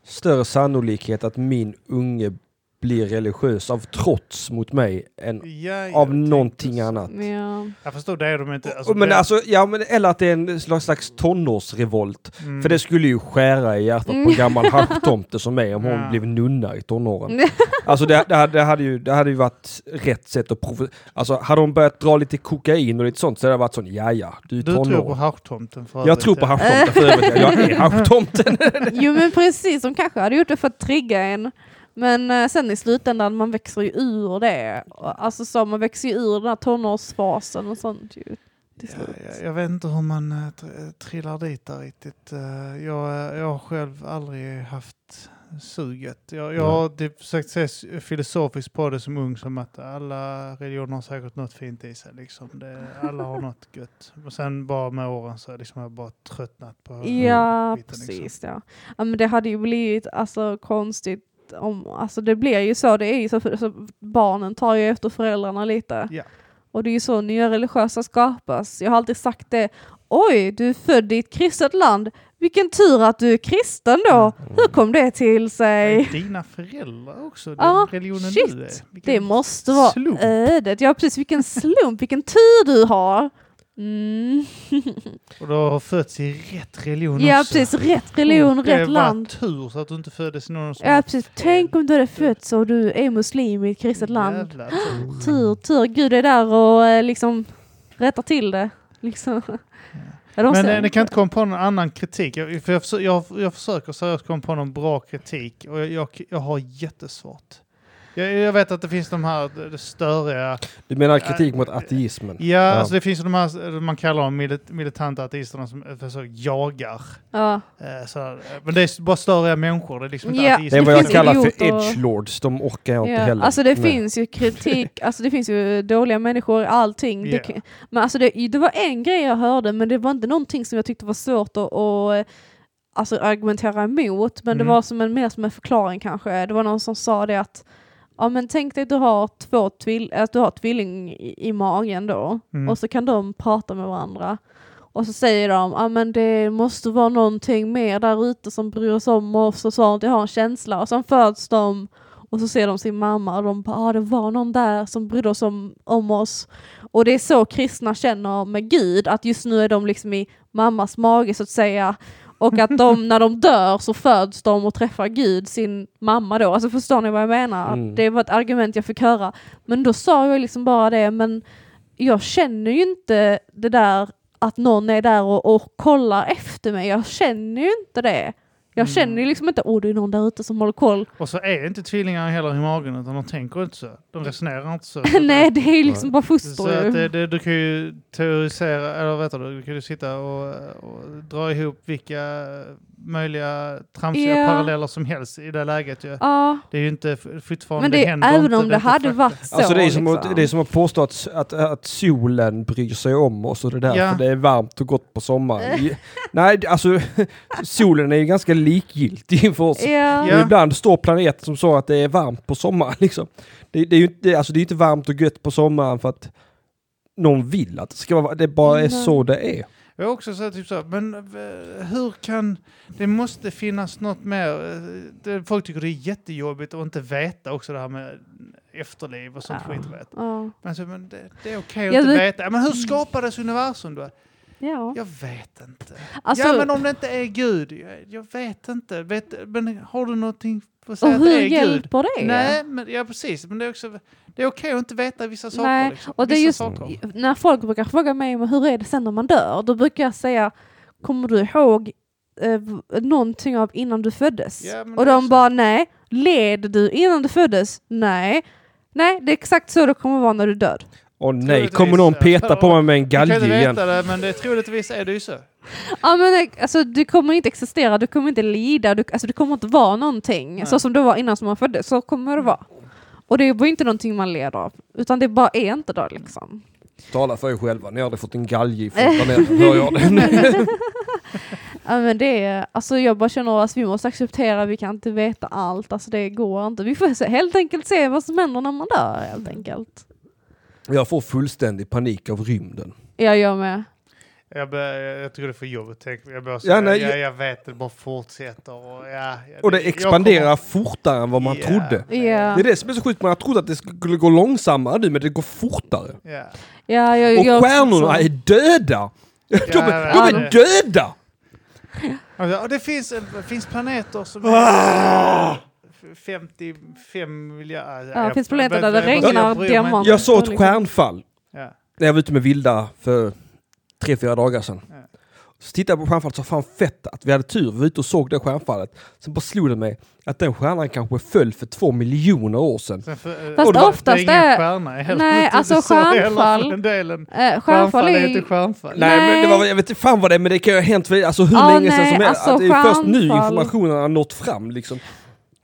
större sannolikhet att min unge blir religiös av trots mot mig än Ja, jag av tänkte någonting annat. ja. Jag förstår, det är de inte. Alltså, men det- alltså, ja, men, eller att det är en slags, tonårsrevolt. Mm. För det skulle ju skära i hjärtat på en Mm. gammal (laughs) haschtomte som mig om hon Ja. blev nunna i tonåren. Alltså det, det, hade, det, hade ju, det hade ju varit rätt sätt att prova. Alltså hade hon börjat dra lite kokain och lite sånt så hade det varit sån, ja ja, du är Du tror på tonåring. haschtomten för Jag övrigt, tror på haschtomten för övrigt. ja. Jag är (laughs) haschtomten. Jo men precis, de kanske hade gjort det för att trigga en. Men eh, sen i slutändan, man växer ju ur det. Alltså så, man växer ju ur den här tonårsfasen och sånt ju. Ja, jag, jag vet inte hur man tr- trillar dit där riktigt. Eh, jag, jag har själv aldrig haft suget. Jag, jag har typ försökt se filosofiskt på det som ung som att alla religioner har säkert något fint i sig. Liksom. Det, alla har något (laughs) gött. Och sen bara med åren så liksom har jag bara tröttnat på Ja, skiten, liksom. precis. Ja. ja, men det hade ju blivit alltså, konstigt om, alltså det blir ju så, det är ju så, för, så barnen tar ju efter föräldrarna lite. Ja. Och det är ju så nya religiösa skapas. Jag har alltid sagt det, oj, du är född i ett kristet land, vilken tur att du är kristen då. Mm. Hur kom det till sig? dina föräldrar också? Den Ja, religionen shit. du är? Vilken Det måste vara slump. ödet. Ja, precis, vilken slump, vilken tur du har. Mm. (laughs) Och du har fötts i rätt religion Ja, också. precis, rätt religion, det rätt var land. tur så att du inte föddes i någon som Ja, precis. Tänk om du hade fötts och du är muslim i ett kristet land. Tur. Tur, tur. Gud är där och eh, liksom rättar till det. Liksom. (laughs) Ja, de Men ser- eh, ni kan inte komma på någon annan kritik. Jag, för jag, försöker, jag, jag försöker seriöst komma på någon bra kritik och jag, jag, jag har jättesvårt. Jag, jag vet att det finns de här det- det störiga... Du menar kritik mot ateismen? Ja, Alltså det finns de här, man kallar dem milit, militanta ateisterna som eh, försöker jagar. Ja. Eh, så, eh, men det är bara störiga människor, det är liksom inte Ja, Det är ateister. vad Det jag kallar för edgelords, de orkar jag inte Ja. heller. Alltså det Nej. finns ju kritik, (laughs) alltså det finns ju dåliga människor i allting. Det, Ja. kan- men alltså det, det var en grej jag hörde men det var inte någonting som jag tyckte var svårt att, att alltså argumentera emot. Men det Mm. var som en, mer som en förklaring kanske. Det var någon som sa det att Ja men tänk dig att du har två tvill att du har tvilling i, i magen då Mm. och så kan de prata med varandra. Och så säger de, ja men det måste vara någonting mer där ute som bryr sig om oss och sånt, jag har en känsla. Och sen föds de och så ser de sin mamma och de bara, ah, det var någon där som brydde sig om, om oss. Och det är så kristna känner med Gud, att just nu är de liksom i mammas mage så att säga. Och att de, (laughs) när de dör så föds de och träffar Gud, sin mamma då. Alltså förstår ni vad jag menar? Mm. Det var ett argument jag fick höra. Men då sa jag liksom bara det, men jag känner ju inte det där att någon är där och, och kollar efter mig. Jag känner ju inte det. Jag Mm. känner ju liksom inte, åh det är någon där ute som håller koll. Och så är inte tvillingar heller i magen utan de tänker inte så. De resonerar inte så. (laughs) Nej, det är ju liksom bara Så foster att ju. det, det, du kan ju teorisera, eller vet du, du kan ju sitta och, och dra ihop vilka möjliga tramsiga Ja. paralleller som helst i det läget. Ju. Ja, Det är ju inte fortfarande, men det, händer även inte, om det, hade varit så. Alltså det är, som liksom. att, det är som att påstå att, att, att solen bryr sig om oss och det där Ja. för det är varmt och gott på sommaren. Nej, alltså (laughs) solen är ju ganska likgiltig (laughs) inför oss. Ja. Ja. Ibland står planeten som så att det är varmt på sommaren. (laughs) Liksom. Det, det är ju inte, alltså, det är inte varmt och gött på sommaren för att någon vill att det ska vara Det bara är så det är. Jag har också sagt typ så, men eh, hur kan, det måste finnas något mer, eh, det, folk tycker det är jättejobbigt att inte veta också det här med efterliv och sånt Ja. skit. Vet. Ja. Men, så, men det, det är okej att Ja, inte det- veta. Men hur skapades universum då? Ja. Jag vet inte. Alltså, ja men om det inte är Gud, jag, jag vet inte. Vet, men har du någonting och Och säga att det hur är Gud. hjälper det? Nej, men, ja precis. Men det är också det är okej att inte veta vissa saker. Nej, liksom. och det är just saker. när folk brukar fråga mig men hur är det sen när man dör, då brukar jag säga kommer du ihåg eh, någonting av innan du föddes? Ja, och de bara nej. Led du innan du föddes? Nej. Nej, det är exakt så det kommer vara när du död. Åh nej, Troligtvis, kommer någon peta på mig med en Du kan inte galge igen? veta det, men det, troligtvis är det ju så. Ja men eh, alltså du kommer inte existera, du kommer inte lida, du, alltså det kommer inte vara någonting. Nej. Så som det var innan som man föddes, så kommer det vara. Och det var inte någonting man leder av, utan det bara är inte då liksom. Tala för er själva, ni har aldrig fått en galge från planeten, hör jag det? (laughs) Ja men det är, alltså jag bara känner att vi måste acceptera, vi kan inte veta allt, alltså det går inte. Vi får helt enkelt se vad som händer när man dör helt enkelt. Jag får fullständig panik av rymden. Ja, jag med. Jag, bör, jag tycker det är för jobbigt. Jag, bör, Ja, ja, nej, jag, jag- jag vet, det bara fortsätter. Och, ja, Och det expanderar kommer- fortare än vad man Ja, trodde. Ja. Det är det som är så sjukt, man har trott att det skulle gå långsammare nu, men det går fortare. Ja. Ja, jag, Och jag stjärnorna så. är döda! De, jag vet de är döda! Alltså, det finns, det finns planeter som Ah! är 55 miljarder. Ja, det jag- finns planeter jag- där det regnar diamanter. Jag såg ett liksom. stjärnfall Ja. när jag var ute med Vilda för tre, fyra dagar sedan. Ja. Så tittade jag på stjärnfallet och sa fan fett att vi hade tur, vi var ute och såg det stjärnfallet. Sen bara slog det mig att den stjärnan kanske föll för två miljoner år sedan. Sen för, Fast och det oftast det är stjärna. Nej, alltså stjärnfall- för den delen. Eh, stjärnfall är inte stjärnfall. Nej, men det var, Nej. jag vet inte fan vad det är, men det kan ju ha hänt för, alltså hur Ja, länge sedan nej, som helst. alltså att det är först nu informationen har nått fram liksom.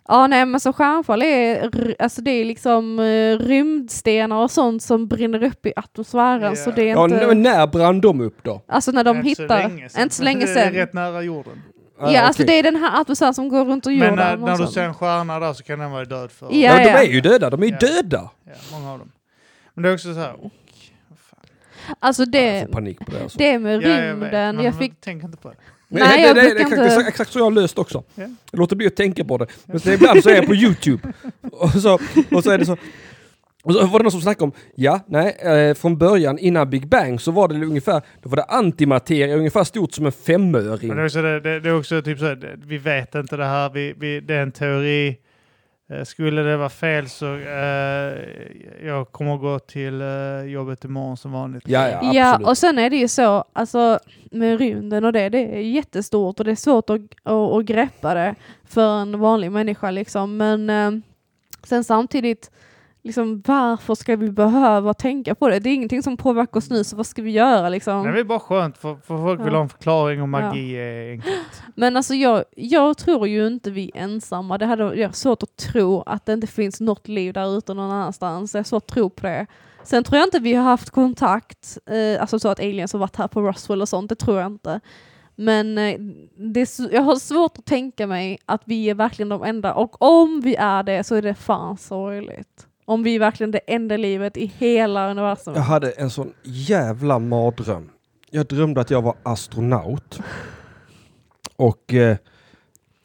Ja, nej, men så stjärnfall är, alltså det är liksom uh, rymdstenar och sånt som brinner upp i atmosfären. Ja. Så det är Ja, inte... men när brann de upp då? alltså när de Inte så hittar... länge sedan. Inte så länge Det är sedan. rätt nära jorden. Ja, alltså okej. det är den här atmosfären som går runt jorden. Men när, och när du ser en stjärna där så kan den vara död för. Ja, Ja, de ja. är ju döda, de är ju Ja. döda! Ja, många av dem. Men det är också så här, och. Alltså Jag det, får panik på det alltså. det med Ja, jag vet, rymden, men jag fick... tänker inte på det. Nej, det, jag det, det, det, inte- exakt så jag har löst också. Jag låter bli att tänka på det. Men så ibland så är jag på YouTube (laughs) och så, och så är det så och så var det någon som snackade om, ja, nej, eh, från början innan Big Bang så var det ungefär, då var det antimateria ungefär stort som en femöring. Men det är också, det, det, det är också typ så här, det- vi vet inte det här, vi, vi, det är en teori. Eh, Skulle det vara fel så eh, jag kommer gå till eh, jobbet imorgon som vanligt. Ja, ja, Ja, absolut. och sen är det ju så, alltså med rymden och det, det är jättestort och det är svårt att, att, att greppa det för en vanlig människa liksom. Men eh, sen samtidigt, liksom varför ska vi behöva tänka på det? Det är ingenting som påverkar oss nu, så vad ska vi göra liksom? Det är bara skönt för, för folk vill Ja. ha en förklaring och magi är enkelt. (gasps) Men alltså jag, jag tror ju inte vi är ensamma. Det hade jag svårt att tro att det inte finns något liv där ute någon annanstans. Jag har svårt att tro på det. Sen tror jag inte vi har haft kontakt, eh, alltså så att aliens har varit här på Roswell och sånt, det tror jag inte. Men eh, det jag har svårt att tänka mig att vi är verkligen de enda, och om vi är det så är det fan sorgligt. Om vi är verkligen det enda livet i hela universum. Jag hade en sån jävla mardröm. Jag drömde att jag var astronaut. Och eh,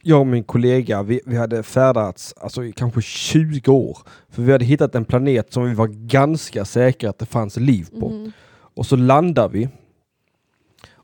jag och min kollega, vi, vi hade färdats alltså, i kanske 20 år. För vi hade hittat en planet som vi var ganska säkra att det fanns liv på. Mhm. Och så landar vi.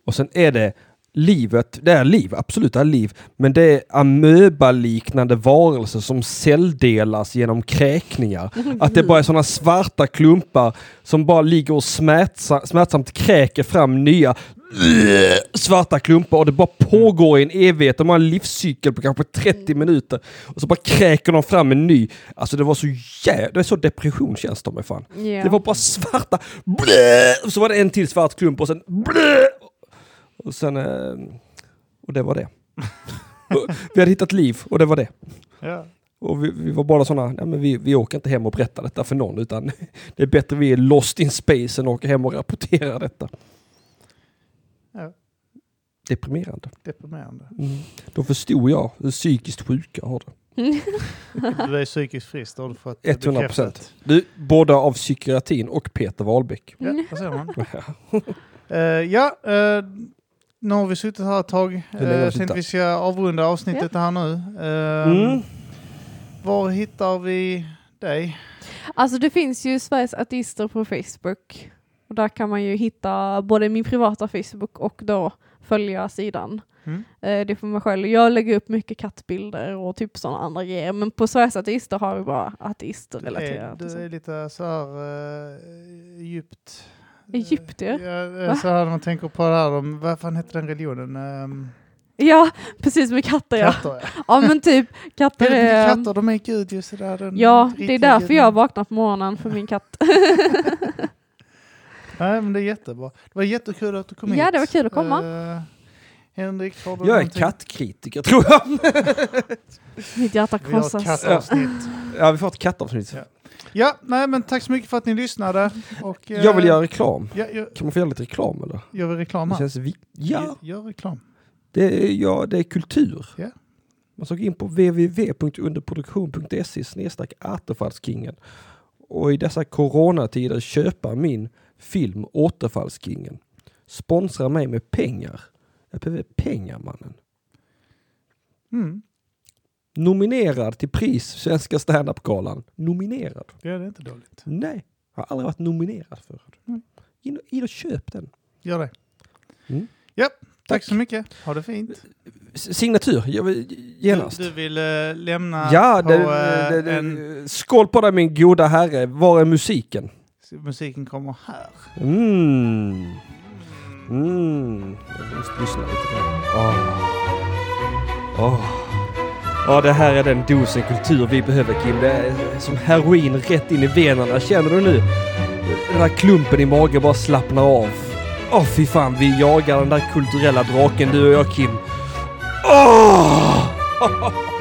Och sen är det livet, det är liv, absolut det är liv, men det är amöbaliknande varelser som celldelas genom kräkningar. (laughs) Att det bara är sådana svarta klumpar som bara ligger och smärtsa, smärtsamt kräker fram nya (sniffs) svarta klumpar och det bara pågår i en evighet. De har en livscykel på kanske 30 minuter och så bara kräker de fram en ny. Alltså det var så jävla, det är så depression känns det med fan. Ja. Det var bara svarta, och (sniffs) så var det en till svart klump och sen (sniffs) och sen, eh, och det var det. vi hade hittat liv och det var det. Ja. Och vi, vi var bara sådana, nej men vi, vi åker inte hem och berättar detta för någon utan det är bättre vi är lost in space än åker hem och rapporterar detta. Ja. Deprimerande. Deprimerande. Mm. Då förstod jag hur psykiskt sjuka har det. (laughs) Du är psykiskt frisk, har du fått 100 bekräftat. procent. Både av psykiatrin och Peter Wahlbeck. Ja, vad säger man? (laughs) Eh, ja, eh, nu har vi suttit här ett tag. Uh, suttit? tänkte vi ska avrunda avsnittet här nu. Eh, Mm. Var hittar vi dig? Alltså det finns ju Sveriges artister på Facebook. Och där kan man ju hitta både min privata Facebook och då följa sidan. Mm. Eh, det är för mig själv. Jag lägger upp mycket kattbilder och typ sådana andra grejer. Men på Sveriges ateister har vi bara ateister Du är, relaterat. du och så. är lite så här uh, Egypt. Egyptier? Ja, eh, så här man tänker på det här om, vad fan heter den religionen? Um, Ja, precis med katter ja. katter ja. Ja men typ, katter Är det är... katter, de är gud ju sådär. den Ja, det är därför guden. jag vaknar på morgonen för min katt. (laughs) Nej men det är jättebra. Det var jättekul att du kom hit. Ja, det var kul att komma. Eh, Henrik, har du Jag är någonting? kattkritiker tror jag. Mitt hjärta Vi har ett krossas. kattavsnitt. Ja, vi får ett kattavsnitt. Ja. Ja, nej men tack så mycket för att ni lyssnade. Och, eh, (laughs) Jag vill göra reklam. Ja, gör, Kan man få göra lite reklam eller? gör vi reklam Det här? känns viktigt. Ja, Gör, gör reklam. det är, ja, det är kultur. Ja. Man ska gå in på www.underproduktion.se snedstreck Återfallskingen och i dessa coronatider köpa min film Återfallskingen. Sponsra mig med pengar. Jag behöver pengar mannen. Mm. Nominerad till pris Svenska standup-galan. Nominerad. Ja, det är inte dåligt. Nej, jag har aldrig varit nominerad för. Mm. In, in och köp den. Gör det. Mm. Ja, tack, Tack. så mycket. Ha det fint. Signatur, genast. Du, du vill eh, lämna Ja, på det, eh, det, det, en... skål på dig min goda herre. Var är musiken? Musiken kommer här. Mm. Mm. Jag måste lyssna lite grann. Åh. Åh. Ja, det här är den dosen kultur vi behöver Kim. Det är som heroin rätt in i venerna. Känner du nu? Den där klumpen i magen bara slappnar av. Åh fy fan, vi jagar den där kulturella draken du och jag Kim. Åh! (laughs)